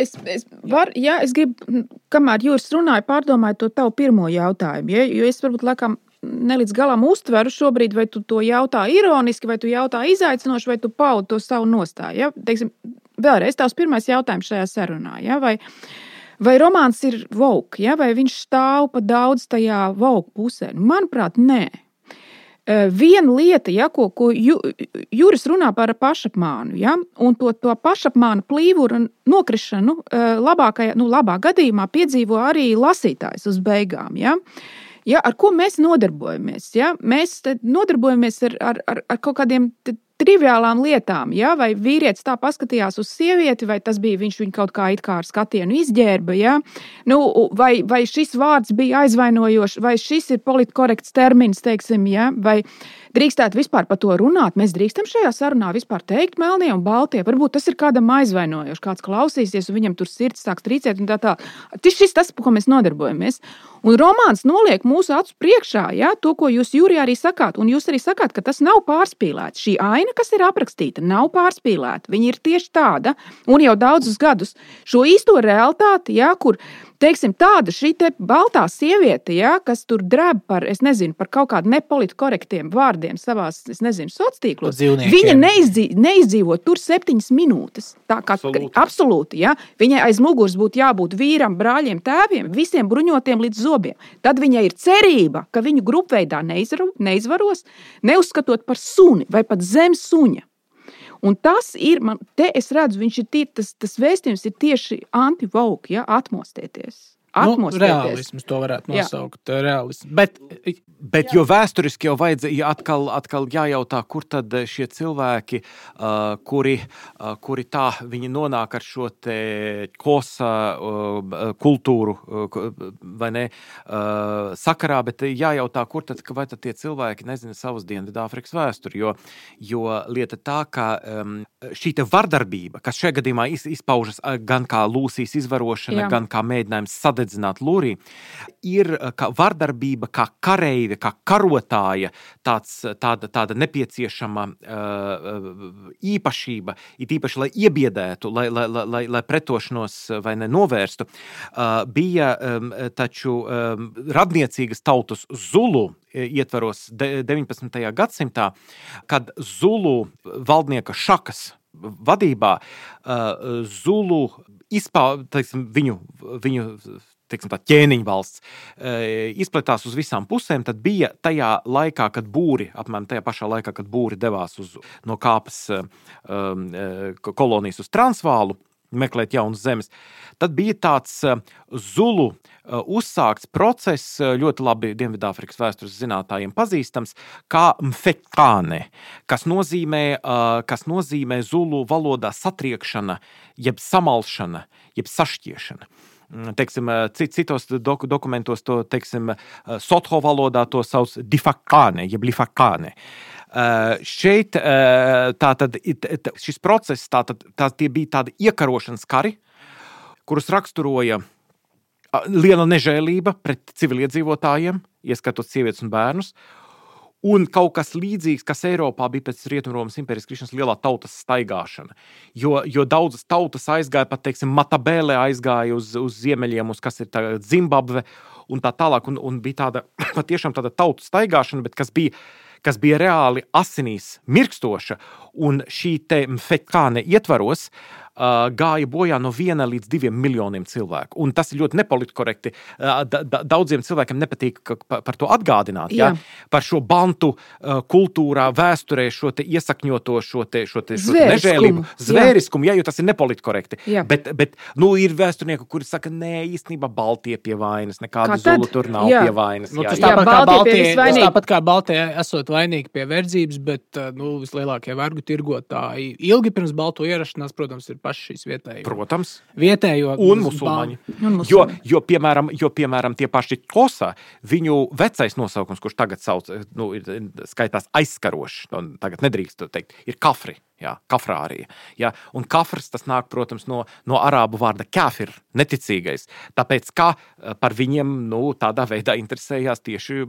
Es, es, var, jā, es gribu, kamēr jūs runājat, pārdomāju to tavu pirmo jautājumu. Ja? Jo es varbūt laikam ne līdz galam uztveru šobrīd, vai tu to jautā ironiski, vai tu jautā izaicinoši, vai tu paudi to savu nostāju. Ja? Teiksim, vēlreiz tavs pirmais jautājums šajā sarunā. Ja? Vai, vai romāns ir vogue, ja? vai viņš stāv pa daudz tajā vogue pusē? Nu, manuprāt, nē. Viena lieta, ja, ko, ko ju, Juris runā par pašapmānu, ja, un to, to pašapmānu plīvuru nokrišanu labākajā, nu, labā gadījumā piedzīvo arī lasītājs uz beigām. Ja. Uh, Ja, ar ko mēs nodarbojamies? Ja? Mēs nodarbojamies ar, ar, ar, ar kaut kādiem triviālām lietām. Ja? Vai vīrietis tā paskatījās uz sievieti, vai tas bija viņš viņu kaut kā, kā ar skatienu izģērba, ja? nu, vai, vai šis vārds bija aizvainojošs, vai šis ir politkorekts termins, teiksim, ja? vai drīkstētu vispār par to runāt. Mēs drīkstam šajā sarunā vispār teikt melnie un baltie. Varbūt tas ir kādam aizvainojoši, kāds klausīsies, un viņam tur sirds sāks trīcēt un tā tālāk. Tas ir tas, ko mēs nodarbojamies. Un romāns noliek mūsu acu priekšā ja, to, ko jūs jūrijā arī sakāt. Un jūs arī sakāt, ka tas nav pārspīlēts. Šī aina, kas ir aprakstīta, nav pārspīlēta. Viņa ir tieši tāda, un jau daudzus gadus šo īsto realitāti, ja, kur teiksim, tāda šī te baltā sieviete, ja, kas tur drēb par, nezinu, par kaut kādiem nepolitkorektiem vārdiem savā sociālos tīklos, viņa neizdzīvo, neizdzīvo tur septiņas minūtes. Tā kā absolūti, absolūti ja, viņai aiz muguras būtu jābūt vīram, brāļiem, tēviem, visiem bruņotiem līdz zobiem. Tad viņai ir cerība, ka viņu grupveidā neizvaros, neuzskatot par suni vai pat zem suņa. Un tas ir, man, te es redzu, viņš ir tie, tas, tas vēstījums ir tieši anti-vogue, ja atmostieties. Nu, realisms to varētu nosaukt. Jā. Realisms. Bet, bet jo vēsturiski jau vajadzēja atkal, atkal jājautā, kur tad šie cilvēki, kuri, kuri tā viņi nonāk ar šo te kosa kultūru vai ne sakarā, bet jājautā, kur tad, vai tad tie cilvēki nezina savas Dienvidāfrikas vēsturi, jo, jo lieta tā, ka um, šī te vardarbība, kas šajā gadījumā izpaužas gan kā Lūsijas izvarošana, Jā. gan kā mēģinājums sadedzēt sadedzināt lūrī, ir eh, kā vardarbība, kā kareive, kā karotāja, tāds, tāda, tāda nepieciešama uh, īpašība, it īpaši, lai iebiedētu, lai, lai, lai, lai pretošanos vai ne novērstu, uh, bija um, taču um, radniecīgas tautas Zulu ietvaros 19. gadsimtā, kad Zulu valdnieka šakas vadībā Zulu izpaužas viņu, viņu teiksim, tā ķēniņa valsts e, izplatās uz visām pusēm, tad bija tajā laikā, kad būri, apmēram tajā pašā laikā, kad būri devās uz, no kāpas e, e, kolonijas uz Transvālu, meklēt jaunas zemes. Tad bija tāds zulu uzsākts process, ļoti labi Dienvidāfrikas vēstures zinātājiem pazīstams, kā mfekāne, kas nozīmē, kas nozīmē zulu valodā satriekšana, jeb samalšana, jeb sašķiešana. Mm, teiksim, eh, citos doku, dokumentos to teiksim, eh, sotho valodā to sauc difakāne, jeb lifakāne. Uh, šeit uh, tātad, šis process tātad, tā, bija tādi iekarošanas kari, kurus raksturoja liela nežēlība pret civiliedzīvotājiem, ieskatot sievietes un bērnus, Un kaut kas līdzīgs, kas Eiropā bija pēc Rietumromas impērijas krišanas, lielā tautas staigāšana. Jo, jo daudzas tautas aizgāja pat, teiksim, Matabēlē aizgāja uz, uz ziemeļiem, uz kas ir Zimbabve un tā tālāk. Un, un bija tāda patiešām tāda tautu staigāšana, bet kas bija, kas bija reāli asinīs mirkstoša. Un šī te mfekāne ietvaros gāja bojā no viena līdz diviem miljoniem cilvēku. Un tas ir ļoti nepolitkorekti. Da, da, daudziem cilvēkiem nepatīk par to atgādināt. Ja? Par šo bantu kultūrā, vēsturē, šo iesakņoto, šo, te, šo, te, šo te nežēlību, zvēriskumu, ja, jo tas ir nepolitkorekti. Jā. Bet, bet nu, ir vēsturnieki, kuri saka, nē, īstenībā Baltie pie vainas, nekāda zulu tur nav jā. pie vainas. Nu, tas, jā, tāpat jā, kā Baltie, tas tāpat kā Baltie esot esot vainīgi pie verdzības, bet nu, vislielākie vergu tirgotāji ilgi pirms balto ierašanās, protams, ir paši šīs vietējie. Protams. Vietējo un musulmaņi. Un musulmaņi. Jo, jo, piemēram, jo, piemēram, tie paši Kosa, viņu vecais nosaukums, kurš tagad sauc, nu, ir, skaitās aizskarošs, tagad nedrīkst to teikt, ir kafri. Jā, kafrārija. Jā, un kafrs tas nāk, protams, no, no arābu vārda kafir, neticīgais. Tāpēc, kā eh, par viņiem nu, tādā veidā interesējās tieši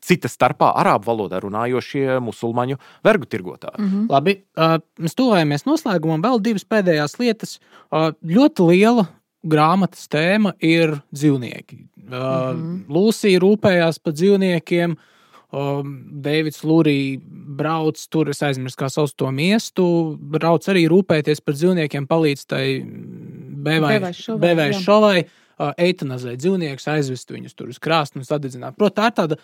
cita starpā arābu valodā runājošie musulmaņu vergu tirgotāji. Mm -hmm. Labi, uh, mēs tuvojamies noslēgumam. Vēl divas pēdējās lietas. Uh, ļoti liela grāmatas tēma ir dzīvnieki. Uh, mm -hmm. Lūsija rūpējās par dzīvniekiem. Uh, Deivids Lūrija brauc tur, es aizmirsu, kā sauc to miestu, brauc arī rūpēties par dzīvniekiem, palīdz tai bevēju šovai. Eitanazēt dzīvniekus, aizvest viņus tur uz krāstu un sadedzināt. Protams, tā ir tāda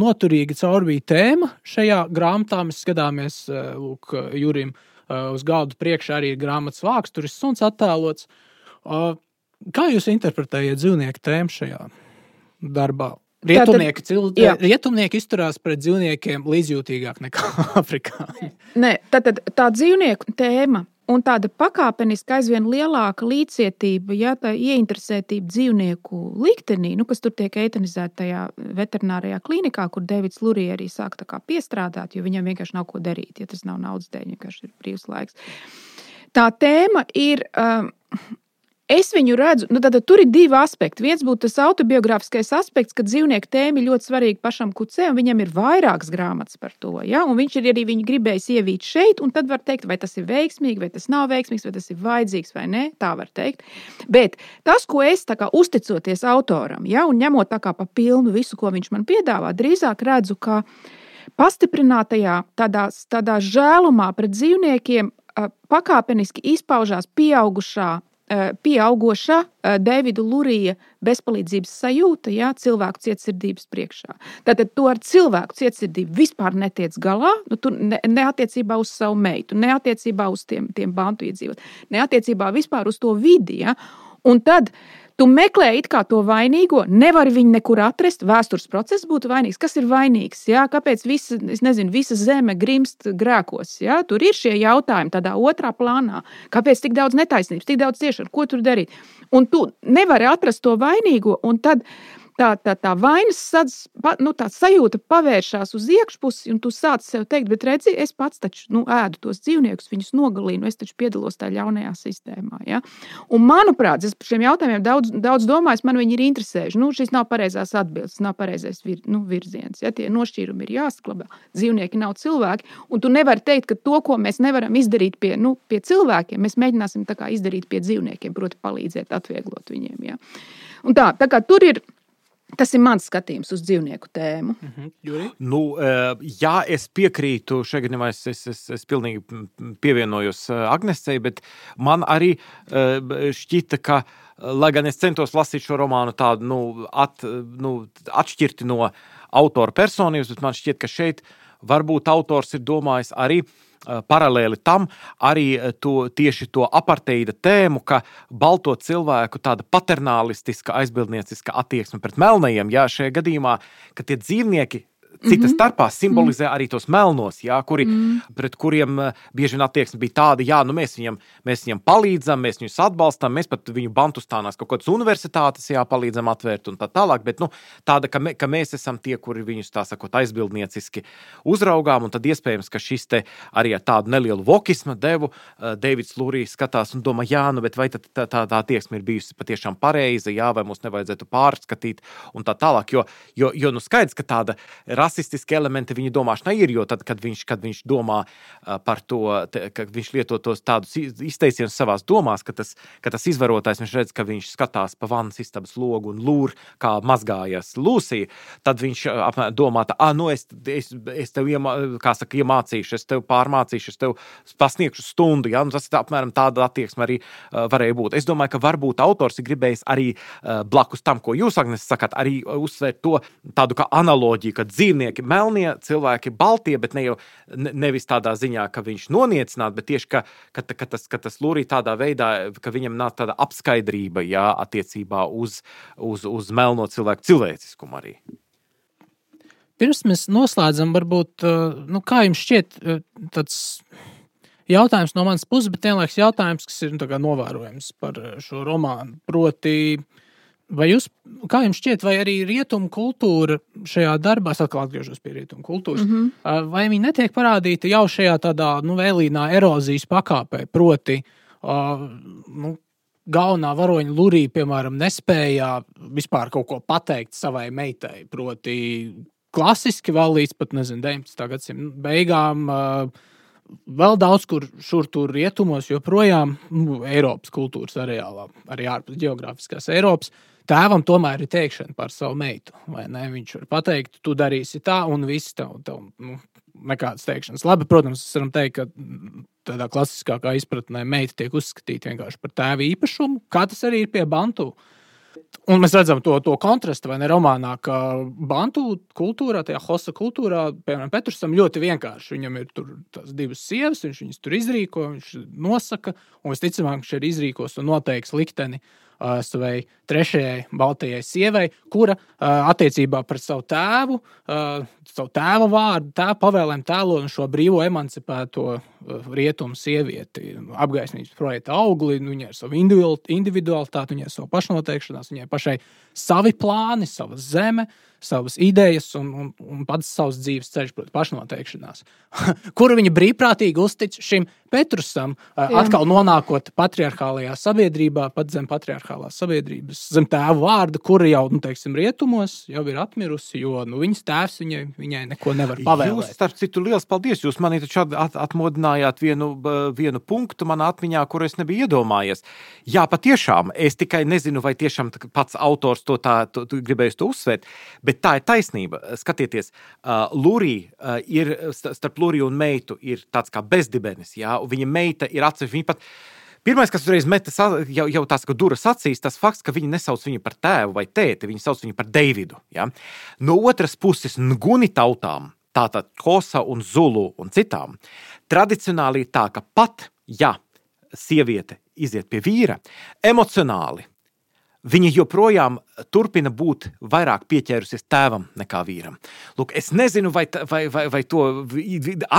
noturīga caurvīja tēma šajā grāmatā. Mēs skatāmies, lūk, Jurim uz galda priekšā arī ir grāmatas vāks, tur ir suns attēlots. Kā jūs interpretējat dzīvnieku tēmu šajā darbā? Rietumnieki, cil... Rietumnieki izturās pret dzīvniekiem līdzjūtīgāk nekā afrikāņi. Nē, tad, tad tā dzīvnieku tēma un tāda pakāpeniski aizvien lielāka līdzcietība, ja tā ieinteresētība dzīvnieku liktenī, nu, kas tur tiek eitanizēta tajā veterinārijā klinikā, kur Davids Lurija arī sāk piestrādāt, jo viņam vienkārši nav ko darīt, ja tas nav naudas dēļ, vienkārši ir brīvs laiks. Tā tēma ir. Um, Es viņu redzu, nu, tad, tur ir divi aspekti. Viens būtu tas autobiogrāfiskais aspekts, ka dzīvnieku tēma ir ļoti svarīga pašam kucē, un viņam ir vairākas grāmatas par to. Ja? Un viņš ir arī viņu gribējis ievīt šeit, un tad var teikt, vai tas ir veiksmīgi, vai tas nav veiksmīgs, vai tas ir vajadzīgs vai nē. Tā var teikt. Bet tas, ko es kā, uzticoties autoram, ja? un ņemot tā kā pa pilnu visu, ko viņš man piedāvā, drīzāk redzu, ka pastiprinātajā tādā, tādā žēlumā pret dzīvniekiem pakāpeniski izpaužās pieaugušā pieauguša eh, Davida Lurija bezpalīdzības sajūta jā, cilvēku cietsirdības priekšā. Tātad to ar cilvēku cietsirdību vispār netiec galā, nu, ne, ne attiecībā uz savu meitu, ne attiecībā uz tiem, tiem bantu iedzīvotājiem, ne attiecībā vispār uz to vidi. Ja? Un tad Tu meklē to vainīgo, nevari viņu nekur atrast. Vēstures process būtu vainīgs. Kas ir vainīgs? Jā? Kāpēc visa, nezinu, visa zeme grimst grēkos? Jā? Tur ir šie jautājumi tādā otrā plānā. Kāpēc tik daudz netaisnības, tik daudz ciešanu? Ko tur darīt? Un tu nevari atrast to vainīgo. Tad tā, tā, tā vainas sadz, pa, nu, tā sajūta pavēršās uz iekšpusi, un tu sāc sev teikt, bet redzi, es pats taču nu, ēdu tos dzīvniekus, viņus nogalinu, es taču piedalos tajā ļaunajā sistēmā. Ja? Un, manuprāt, es par šiem jautājumiem daudz, daudz domāju, man viņi ir interesējuši. Nu, šis nav pareizās atbildes, nav pareizais vir, nu, virziens. Ja? Tie nošķīrumi ir jāsaklabā. Dzīvnieki nav cilvēki, un tu nevari teikt, ka to, ko mēs nevaram izdarīt pie, nu, pie cilvēkiem, mēs mēģināsim izdarīt pie dzīvniekiem, proti, palīdzēt, atvieglot viņiem. Ja? Un tā, tā kā tur ir Tas ir mans skatījums uz dzīvnieku tēmu. Mm -hmm. nu, eh, jā, es piekrītu šeit, gadījumā es, es, es, es pilnīgi pievienojos eh, Agnesei, bet man arī eh, šķita, ka, lai gan es centos lasīt šo romānu tādu nu, at, nu, atšķirti no autora personības, bet man šķiet, ka šeit varbūt autors ir domājis arī par paralēli tam arī to, tieši to aparteida tēmu, ka balto cilvēku tāda paternālistiska, aizbildnieciska attieksme pret melnajiem, jā, šajā gadījumā, ka tie dzīvnieki Cita mm -hmm. starpā simbolizē mm -hmm. arī tos melnos, jā, kuri, mm -hmm. pret kuriem uh, bieži vien attieksme bija tāda, jā, nu mēs viņam, mēs viņam palīdzam, mēs viņus atbalstam, mēs pat viņu bantustānās kaut kādas universitātes jā, palīdzam atvērt un tā tālāk. Bet nu, tāda, ka, me, ka mēs esam tie, kuri viņus tā sakot aizbildnieciski uzraugām, un tad iespējams, ka šis te arī ar tādu nelielu vokismu devu uh, Deivids Lūrijs skatās un domā, jā, nu, bet vai tā, tā, tā, tā attieksme ir bijusi patiešām pareiza, jā, vai mums nevajadzētu pārskatīt un tā tālāk. Jo, jo, jo nu skaidrs, ka tāda rasistiski elementi viņa domāšanā ir. Jo tad, kad viņš, kad viņš domā par to, ka viņš lieto tos tādus izteicienus savā domās, ka tas, ka tas izvarotājs viņš redz, ka viņš skatās pa vannas istabas logu un lūr, kā mazgājas Lūsija, tad viņš domā, ka, ah, nu es, es, es tev iemā, saka, iemācīšu, es tev pārmācīšu, es tev pasniegšu stundu. Ja? Nu, tas ir apmēram tāda attieksme arī varēja būt. Es domāju, ka varbūt autors ir gribējis arī blakus tam, ko jūs, Agnes, sakāt, arī uzsvērt to tādu kā analoģiju, ka dzīve dzīvnieki, melnie cilvēki, baltie, bet ne jau nevis tādā ziņā, ka viņš noniecināts, bet tieši ka, ka, ka, tas, ka tas lūrī tādā veidā, ka viņam nāk tāda apskaidrība jā, attiecībā uz, uz, uz melno cilvēku cilvēciskumu arī. pirms mēs noslēdzam, varbūt, uh, nu, kā jums šķiet, uh, tāds jautājums no manas puses, bet vienlaikus jautājums, kas ir nu, novērojams par šo romānu. Proti, vai jūs, kā jums šķiet, vai arī rietumu kultūra šajā darbā, es atkal atgriežos pie rietumu kultūras, mm -hmm. vai viņi netiek parādīti jau šajā tādā nu, vēlīnā erozijas pakāpē, proti, uh, nu, galvenā varoņa Lurija, piemēram, nespēja vispār kaut ko pateikt savai meitai. Proti, klasiski vēl līdz pat nezinu, 19. gadsimta beigām. Uh, vēl daudz kur šur tur rietumos, joprojām nu, Eiropas kultūras areālā, arī ārpus geogrāfiskās Eiropas. Tēvam tomēr ir teikšana par savu meitu. Viņš var pateikt, tu darīsi tā, un viss tev, tev nu, nekādas teikšanas. Labi, protams, mēs varam teikt, ka tādā klasiskākā izpratnē meita tiek uzskatīta vienkārši par tēva īpašumu, kā tas arī ir pie Bantu. Un mēs redzam to, to kontrastu, vai ne romānā, ka Bantu kultūrā, tajā hosa kultūrā, piemēram, Petrusam ļoti vienkārši. Viņam ir tās divas sievas, viņš viņas tur izrīko, viņš nosaka, un visticamāk, viņš arī izrīkos un noteiks likteni uh, savai trešajai baltajai sievai, kura uh, attiecībā pret savu tēvu, uh, savu tēva vārdu, tēva pavēlēm tēlo šo brīvo emancipēto uh, rietumu sievieti, apgaismības projekta augli, nu, viņai ir sava individualitāte, viņai ir sava pašnoteikšanās, viņai pašai savi plāni, sava zeme, savas idejas un, un, un pats savs dzīves ceļš, protams, pašnoteikšanās, kuru viņa brīvprātīgi uztic šim Petrusam, Jā. atkal nonākot patriarchālajā sabiedrībā, pat zem patriarchālās sabiedrības, zem tēva vārda, kura jau, nu, teiksim, rietumos jau ir atmirusi, jo nu, viņas tēvs viņai, viņai neko nevar pavēlēt. Jūs, starp citu, liels paldies! Jūs manī taču at, atmodinājāt vienu, vienu punktu manā atmiņā, kuru es nebiju iedomājies. Jā, patiešām, es tikai nezinu, vai tiešām pats autors to tā to, to, gribējis to uzsvērt, bet tā ir taisnība. Skatieties, uh, ir starp Lūriju un meitu ir tāds kā bezdibenis. Jā? viņa meita ir atsevišķa. Pirmais, kas uzreiz metas jau, jau tās duras acīs, tas fakts, ka viņi nesauc viņu par tēvu vai tēti, viņi sauc viņu par Deividu. Ja? No otras puses, Nguni tautām, tātad Kosa un Zulu un citām, tradicionāli ir tā, ka pat ja sieviete iziet pie vīra, emocionāli viņa joprojām turpina būt vairāk pieķērusies tēvam nekā vīram. Lūk, es nezinu, vai, vai, vai, vai to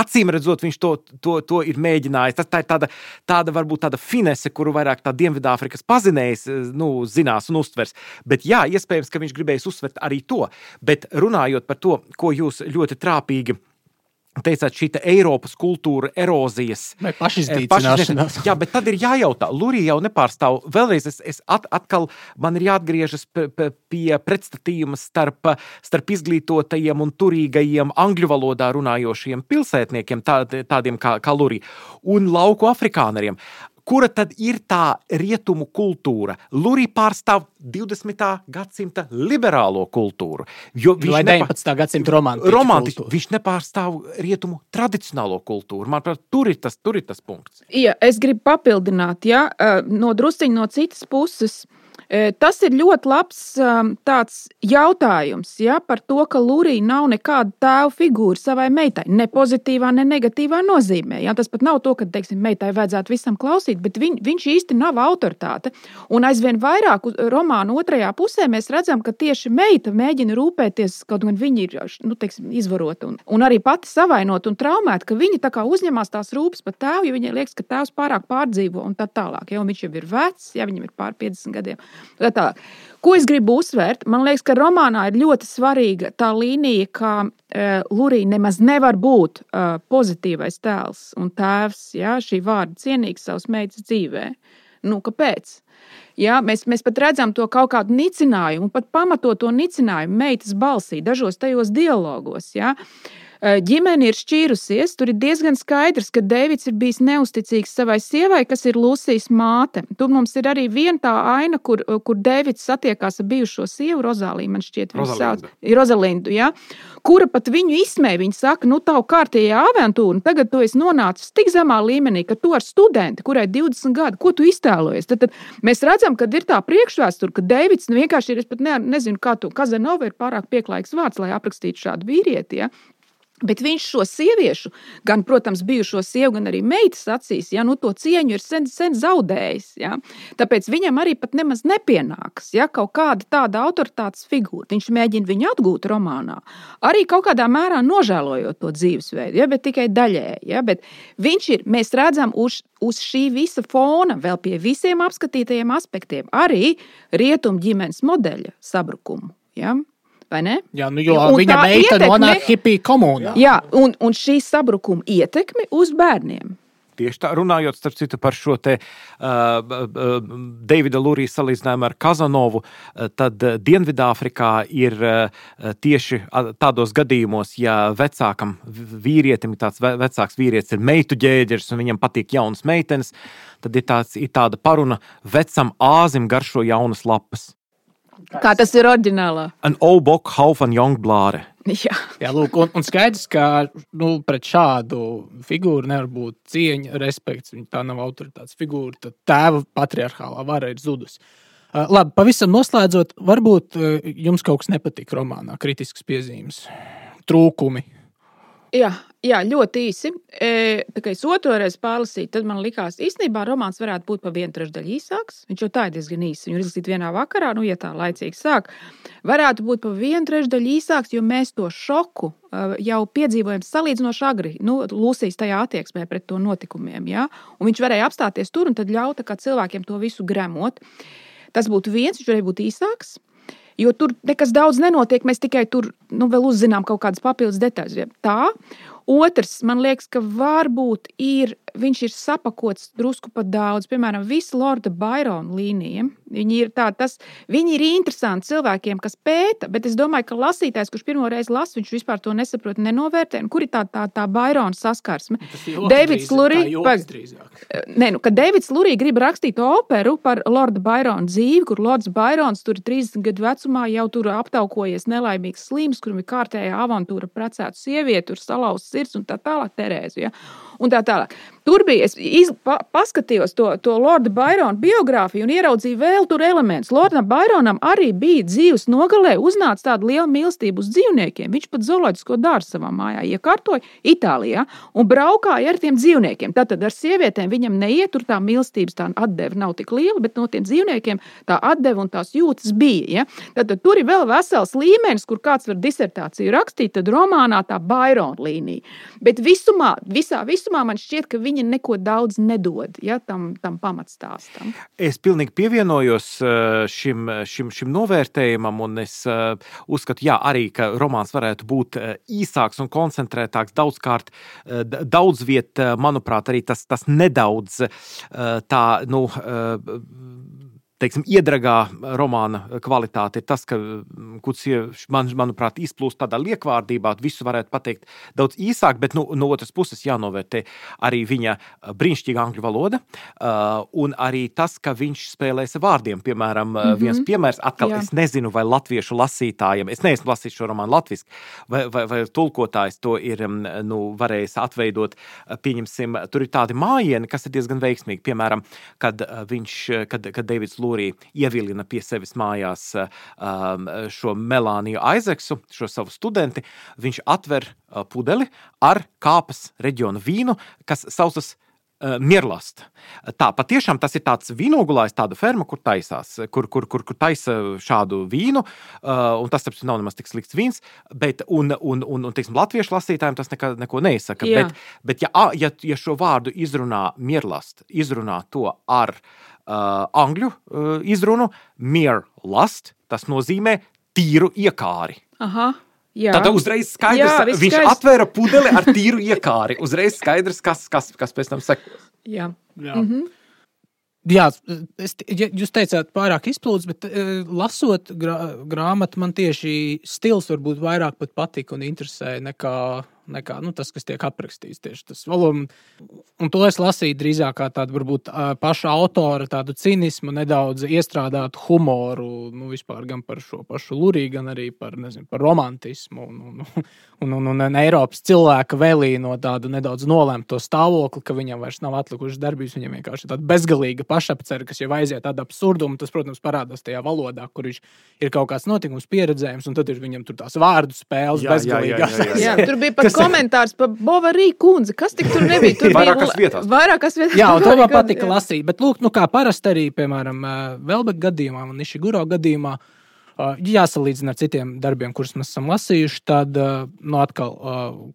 acīm redzot, viņš to, to, to ir mēģinājis. Tas tā ir tāda, tāda varbūt tāda finese, kuru vairāk tā Dienvidāfrikas pazinējs nu, zinās un uztvers. Bet jā, iespējams, ka viņš gribējis uzsvert arī to. Bet runājot par to, ko jūs ļoti trāpīgi teicāt, šī te Eiropas kultūra erozijas. Vai pašizdīcināšanās. Jā, bet tad ir jājautā, Lurija jau nepārstāv. Vēlreiz es, es at, atkal man ir jāatgriežas pie pretstatījuma starp, starp izglītotajiem un turīgajiem angļu valodā runājošiem pilsētniekiem, tā, tādiem kā, kā Lurija, un lauku afrikāneriem kura tad ir tā rietumu kultūra? Lurija pārstāv 20. gadsimta liberālo kultūru. Vai 19. gadsimta romantiku? Romantiku. Viņš nepārstāv rietumu tradicionālo kultūru. Manuprāt, tur ir tas, tur ir tas punkts. Ja, es gribu papildināt, ja, no drusciņa no citas puses. Tas ir ļoti labs jautājums ja, par to, ka Lūrija nav nekāda tēva figūra savai meitai. Ne pozitīvā, ne negatīvā nozīmē. Ja. Tas pat nav to, ka teiksim, meitai vajadzētu visam klausīt, bet viņ, viņš īsti nav autoritāte. Un aizvien vairāk romāna otrajā pusē mēs redzam, ka tieši meita mēģina rūpēties, kaut gan viņa ir nu, teiksim, izvarota un, un arī pati savainota un traumēta, ka viņa tā uzņemās tās rūpes par tēvu, jo viņai liekas, ka tēvs pārāk pārdzīvo un tā tālāk. Ja, un viņš jau ir vecs, ja viņam ir pār 50 gadiem. Tā. Ko es gribu uzsvērt? Man liekas, ka romānā ir ļoti svarīga tā līnija, ka uh, Lurija nemaz nevar būt uh, pozitīvais tēls un tēvs, ja, šī vārda cienīgs savas meitas dzīvē. Nu, kāpēc? Ja, mēs, mēs pat redzam to kaut kādu nicinājumu, pat pamatot to nicinājumu meitas balsī, dažos tajos dialogos. Ja. Uh, ģimene ir šķīrusies. Tur ir diezgan skaidrs, ka Deivids ir bijis neusticīgs savai sievai, kas ir Lūsijas māte. Tur mums ir arī viena tā aina, kur, kur Deivids satiekās ar bijušo sievu, Rozāliju, man šķiet, viņa sauc Rozalindu. Ja? Kura pat viņu izsmēja. Viņa saka, nu, tā kārtējā avantūra, tagad tu esi nonācis tik zemā līmenī, ka tu ar studenti, kurai 20 gadi, ko tu iztēlojies? Tad, tad mēs redzam, ka ir tā priekšvēsture, ka Deivids nu, vienkārši ir, es pat ne, nezinu, kā to Kazanova ir pārāk pieklājīgs vārds, lai aprakstītu šādu vīrieti. Ja? Bet viņš šo sieviešu, gan, protams, bijušo sievu, gan arī meitas acīs, ja, nu, to cieņu ir sen, sen zaudējis. Ja. Tāpēc viņam arī pat nemaz nepienāks ja, kaut kāda tāda autoritātes figūra. Viņš mēģina viņu atgūt romānā, arī kaut kādā mērā nožēlojot to dzīvesveidu, ja, bet tikai daļēji. Ja, bet viņš ir, mēs redzam uz, uz šī visa fona, vēl pie visiem apskatītajiem aspektiem, arī rietumu ģimenes modeļa sabrukumu. Ja vai ne? Jā, nu, jo un viņa meita ietekme, nonāk hipiju komunā. Jā, un, un šī sabrukuma ietekme uz bērniem. Tieši tā, runājot citu, par šo te uh, uh, Davida Lurijas salīdzinājumu ar Kazanovu, uh, tad Dienvidāfrikā ir uh, tieši tādos gadījumos, ja vecākam vīrietim, tāds vecāks vīrietis ir meitu ģēģeris un viņam patīk jaunas meitenes, tad ir, tāds, ir tāda paruna vecam āzim garšo jaunas lapas. Kā tas ir oriģinālā? An obok haufen jongblāre. Jā, Jā lūk, un, un skaidrs, ka nu, pret šādu figūru nevar būt cieņa, respekts. Viņa tā nav autoritātes figūra. Tad tēva patriarchālā vara ir zudusi. Uh, labi, pavisam noslēdzot, varbūt uh, jums kaut kas nepatīk romānā, kritisks piezīmes, trūkumi. Jā, jā, ļoti īsi. E, tā kā es otru reizi pārlasīju, tad man likās, īstenībā romāns varētu būt pa vienu trešdaļu īsāks. Viņš jau tā ir diezgan īss. Viņu izlasīt vienā vakarā, nu, ja tā laicīgi sāk. Varētu būt pa vienu trešdaļu īsāks, jo mēs to šoku e, jau piedzīvojam salīdzinoši agri. Nu, Lūsijas tajā attieksmē pret to notikumiem. Ja? Un viņš varēja apstāties tur un tad ļaut cilvēkiem to visu gremot. Tas būtu viens, viņš varēja būt īsāks. Jo tur nekas daudz nenotiek. Mēs tikai tur nu, vēl uzzinām kaut kādas papildus detaļas. Tā. Otrs, man liekas, ka varbūt ir viņš ir sapakots drusku pat daudz. Piemēram, visa Lorda Bairona līnija. Viņi ir, tā, tas, viņi ir interesanti cilvēkiem, kas pēta, bet es domāju, ka lasītājs, kurš pirmo reizi lasa, viņš vispār to nesaprot, nenovērtē. Kur ir tā, tā, tā Bairona saskarsme? Davids Lurija. Nē, nu, kad Davids Lurija grib rakstīt operu par Lorda Bairona dzīvi, kur Lords Bairons tur ir 30 gadu vecumā, jau tur aptaukojies nelaimīgs slims, kurim ir kārtējā avantūra precētu sievieti, tur salauzts sirds un tā tālāk Terēzu. Ja? Un tā tālāk. Tur bija, es iz, pa, paskatījos to, to Lorda Bairona biogrāfiju un ieraudzīju vēl tur elementus. Lordam Baironam arī bija dzīves nogalē, uznāca tāda liela mīlestība uz dzīvniekiem. Viņš pat zooloģisko dārstu savā mājā iekārtoja Itālijā un braukāja ar tiem dzīvniekiem. Tātad ar sievietēm viņam neiet, tur tā mīlestības tā atdeve nav tik liela, bet no tiem dzīvniekiem tā atdeve un tās jūtas bija. Ja? Tātad tur ir vēl vesels līmenis, kur kāds var disertāciju rakstīt, tad romānā tā Bairona līnija. Bet visumā, visā visumā man šķiet, ka viņi neko daudz nedod ja, tam, tam pamatstāstam. Es pilnīgi pievienojos eh, šim, šim, šim novērtējumam, un es eh, uzskatu, jā, arī, ka romāns varētu būt eh, īsāks un koncentrētāks. Daudzkārt, daudz vietā, manuprāt, arī tas, tas nedaudz tā, nu, teiksim, iedragā romāna kvalitāte ir tas, ka mm, Kucija, man, manuprāt, izplūst tādā liekvārdībā. Visu varētu pateikt daudz īsāk, bet nu, no otras puses jānovērtē arī viņa brīnišķīga angļu valoda un arī tas, ka viņš spēlēs ar vārdiem. Piemēram, mm -hmm. viens piemērs, atkal Jā. es nezinu, vai latviešu lasītājiem, es neesmu lasījis šo romānu latviešu, vai, vai, vai tulkotājs to ir nu, varējis atveidot. Pieņemsim, tur ir tādi mājieni, kas ir diezgan veiksmīgi. Piemēram, kad viņš, kad, kad Deivids Lūks Lūrī ievilina pie sevis mājās um, šo Melāniju Aizeksu, šo savu studenti, viņš atver uh, pudeli ar kāpas reģiona vīnu, kas saucas uh, Mierlast. Tā patiešām tas ir tāds vīnogulājs, tāda ferma, kur taisās, kur, kur, kur, kur taisa šādu vīnu, un tas, protams, nav nemaz tik slikts vīns, bet, un, un, un, un teiksim, latviešu lasītājiem tas nekā, neko neizsaka. Jā. Bet, bet ja, ja, ja šo vārdu izrunā Mierlast, izrunā to ar uh, angļu uh, izrunu mere lust, tas nozīmē tīru iekāri. Aha. Jā. Tad uzreiz skaidrs, Jā, viņš skaidrs. atvēra pudeli ar tīru iekāri. Uzreiz skaidrs, kas, kas, kas pēc tam sekos. Jā. Jā. Mm -hmm. Jā, es, jūs teicāt, pārāk izplūdes, bet uh, lasot grā, grāmatu, man tieši stils varbūt vairāk patīk un interesē nekā nekā nu, tas, kas tiek aprakstīts. Tieši tas valoda. Un to es lasīju drīzāk kā tādu varbūt paša autora tādu cinismu, nedaudz iestrādātu humoru, nu, vispār gan par šo pašu Luriju, gan arī par, nezinu, par romantismu un, un, un, un, un, un Eiropas cilvēka vēlī no tādu nedaudz nolemto stāvokli, ka viņam vairs nav atlikušas darbības, viņam vienkārši ir tāda bezgalīga pašapziņa, kas jau aiziet tādā absurdumu. Tas, protams, parādās tajā valodā, kur viņš ir kaut kāds notikums pieredzējums, un tad ir viņam tur tās vārdu spēles bezgalīgās. Jā, jā, jā, jā, jā. jā, tur bija pat komentārs par Bovarī kundzi. Kas tik tur nebija? Tur Vairākās vietās. Vairākās vietās. Jā, un to man patika lasīt. Bet, lūk, nu, kā parasti arī, piemēram, Velbeka gadījumā un Nišiguro gadījumā, jāsalīdzina ar citiem darbiem, kurus mēs esam lasījuši, tad, nu, atkal,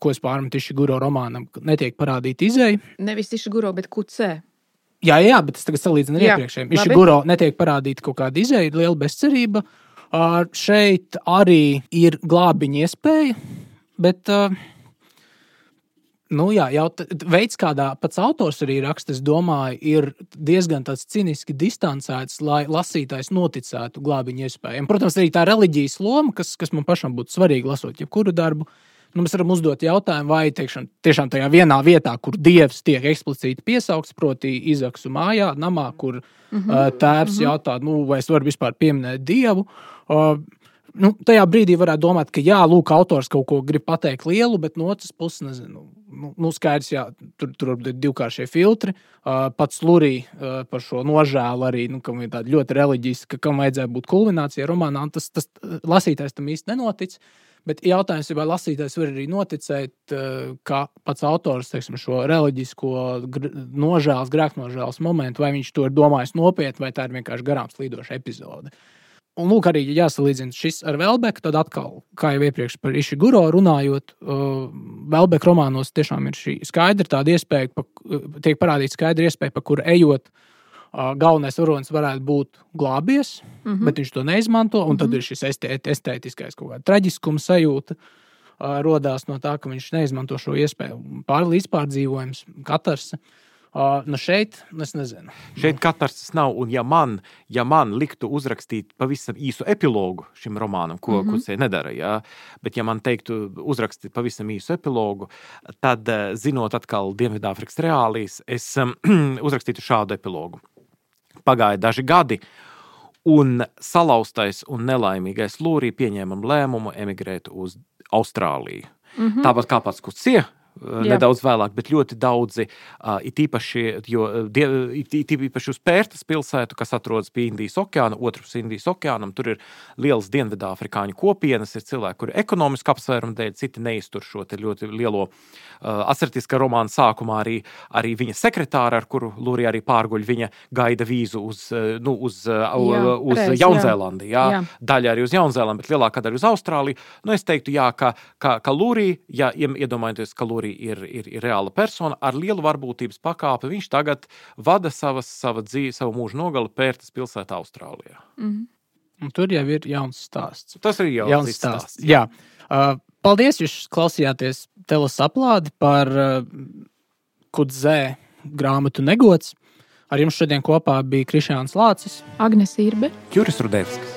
ko es pārmetu Nišiguro romānam, netiek parādīta izēja. Nevis tieši guro, bet kucē. Jā, jā, bet es tagad salīdzinu ar Jā, iepriekšējiem. labi. Nišiguro netiek parādīta kaut kāda izēja, liela bezcerība. Šeit arī ir glābiņa iespēja, bet. ā, Nu, jā, jau veids, kādā pats autors arī raksta, es domāju, ir diezgan tāds cīniski distancēts, lai lasītājs noticētu glābiņa iespējām. Protams, arī tā reliģijas loma, kas, kas man pašam būtu svarīga lasot jebkuru darbu. Nu, mēs varam uzdot jautājumu, vai tiešām, tiešām tajā vienā vietā, kur dievs tiek eksplicīti piesaukts, proti, izaksu mājā, namā, kur mm -hmm. uh, tēvs jautā, nu, vai es varu vispār pieminēt dievu. Uh, nu, tajā brīdī varētu domāt, ka jā, lūk, autors kaut ko grib pateikt lielu, bet no otras puses, nezinu, nu, nu skaidrs, jā, tur, tur ir divkāršie filtri. Uh, pats Lurija uh, par šo nožēlu arī, nu, kam ir tāda ļoti reliģiska, kam vajadzēja būt kulminācijai romānā, tas, tas uh, lasītājs tam īsti nenotic. Bet jautājums ir, vai lasītājs var arī noticēt, uh, ka pats autors teiksim, šo reliģisko nožēlas, grēknožēlas momentu, vai viņš to ir domājis nopietni, vai tā ir vienkārši garām slīdoša epizode. Un, lūk, arī ja jāsalīdzina šis ar Velbeku. Tad, atkal, kā jau iepriekš par Išiguro runājot, uh, Velbeka romānos tiešām ir šī skaidra tāda iespēja, pa, tiek parādīta skaidra iespēja, pa kuru ejot. Uh, galvenais varonis varētu būt glābies, mm -hmm. bet viņš to neizmanto. Un tad mm -hmm. ir šis estēt, estētiskais kaut kāda traģiskuma sajūta. Uh, rodās no tā, ka viņš neizmanto šo iespēju. Pār līdzpārdzīvojums, katrs. Uh, nu šeit es nezinu. Šeit katrs nav. Un, ja man, ja man liktu uzrakstīt pavisam īsu epilogu šim romānam, ko mm -hmm. Kusē nedara, jā, bet ja man teiktu uzrakstīt pavisam īsu epilogu, tad, zinot atkal Dienvidāfrikas reālijas, es um, uzrakstītu šādu epilogu. Pagāja daži gadi, un salauztais un nelaimīgais Lūrija pieņēma lēmumu emigrēt uz Austrāliju. Mm -hmm. Tāpat kā pats Kusē Jā. nedaudz vēlāk, bet ļoti daudzi, uh, it īpaši, jo, die, it, īpaši uz Pērtas pilsētu, kas atrodas pie Indijas okeāna, otrs Indijas okeānam, tur ir liels dienvidāfrikāņu kopienas, ir cilvēki, kuri ekonomiski apsvērumu dēļ, citi neiztur šo ļoti lielo uh, asartiskā romāna sākumā arī, arī viņa sekretāra, ar kuru Lūrija arī pārguļ, viņa gaida vīzu uz, nu, uz, Jā, uz reiz. Jaunzēlandi, jā, Jā. daļa arī uz Jaunzēlandu, bet lielākā daļa uz Austrāliju. Nu, es teiktu, jā, ka, ka, ka Lūrija, ja iedomājoties, ka Lūrija ir, ir, ir reāla persona ar lielu varbūtības pakāpi, viņš tagad vada savas, savu dzīvi, savu mūžu nogali Pērtas pilsētā Austrālijā. Un tur jau ir jauns stāsts. Tas ir jau jauns stāsts. Jā. Uh, paldies, jūs klausījāties telesaplādi par uh, Kudzē grāmatu Negods. Ar jums šodien kopā bija Krišāns Lācis. Agnes Irbe. Juris Rudevskis.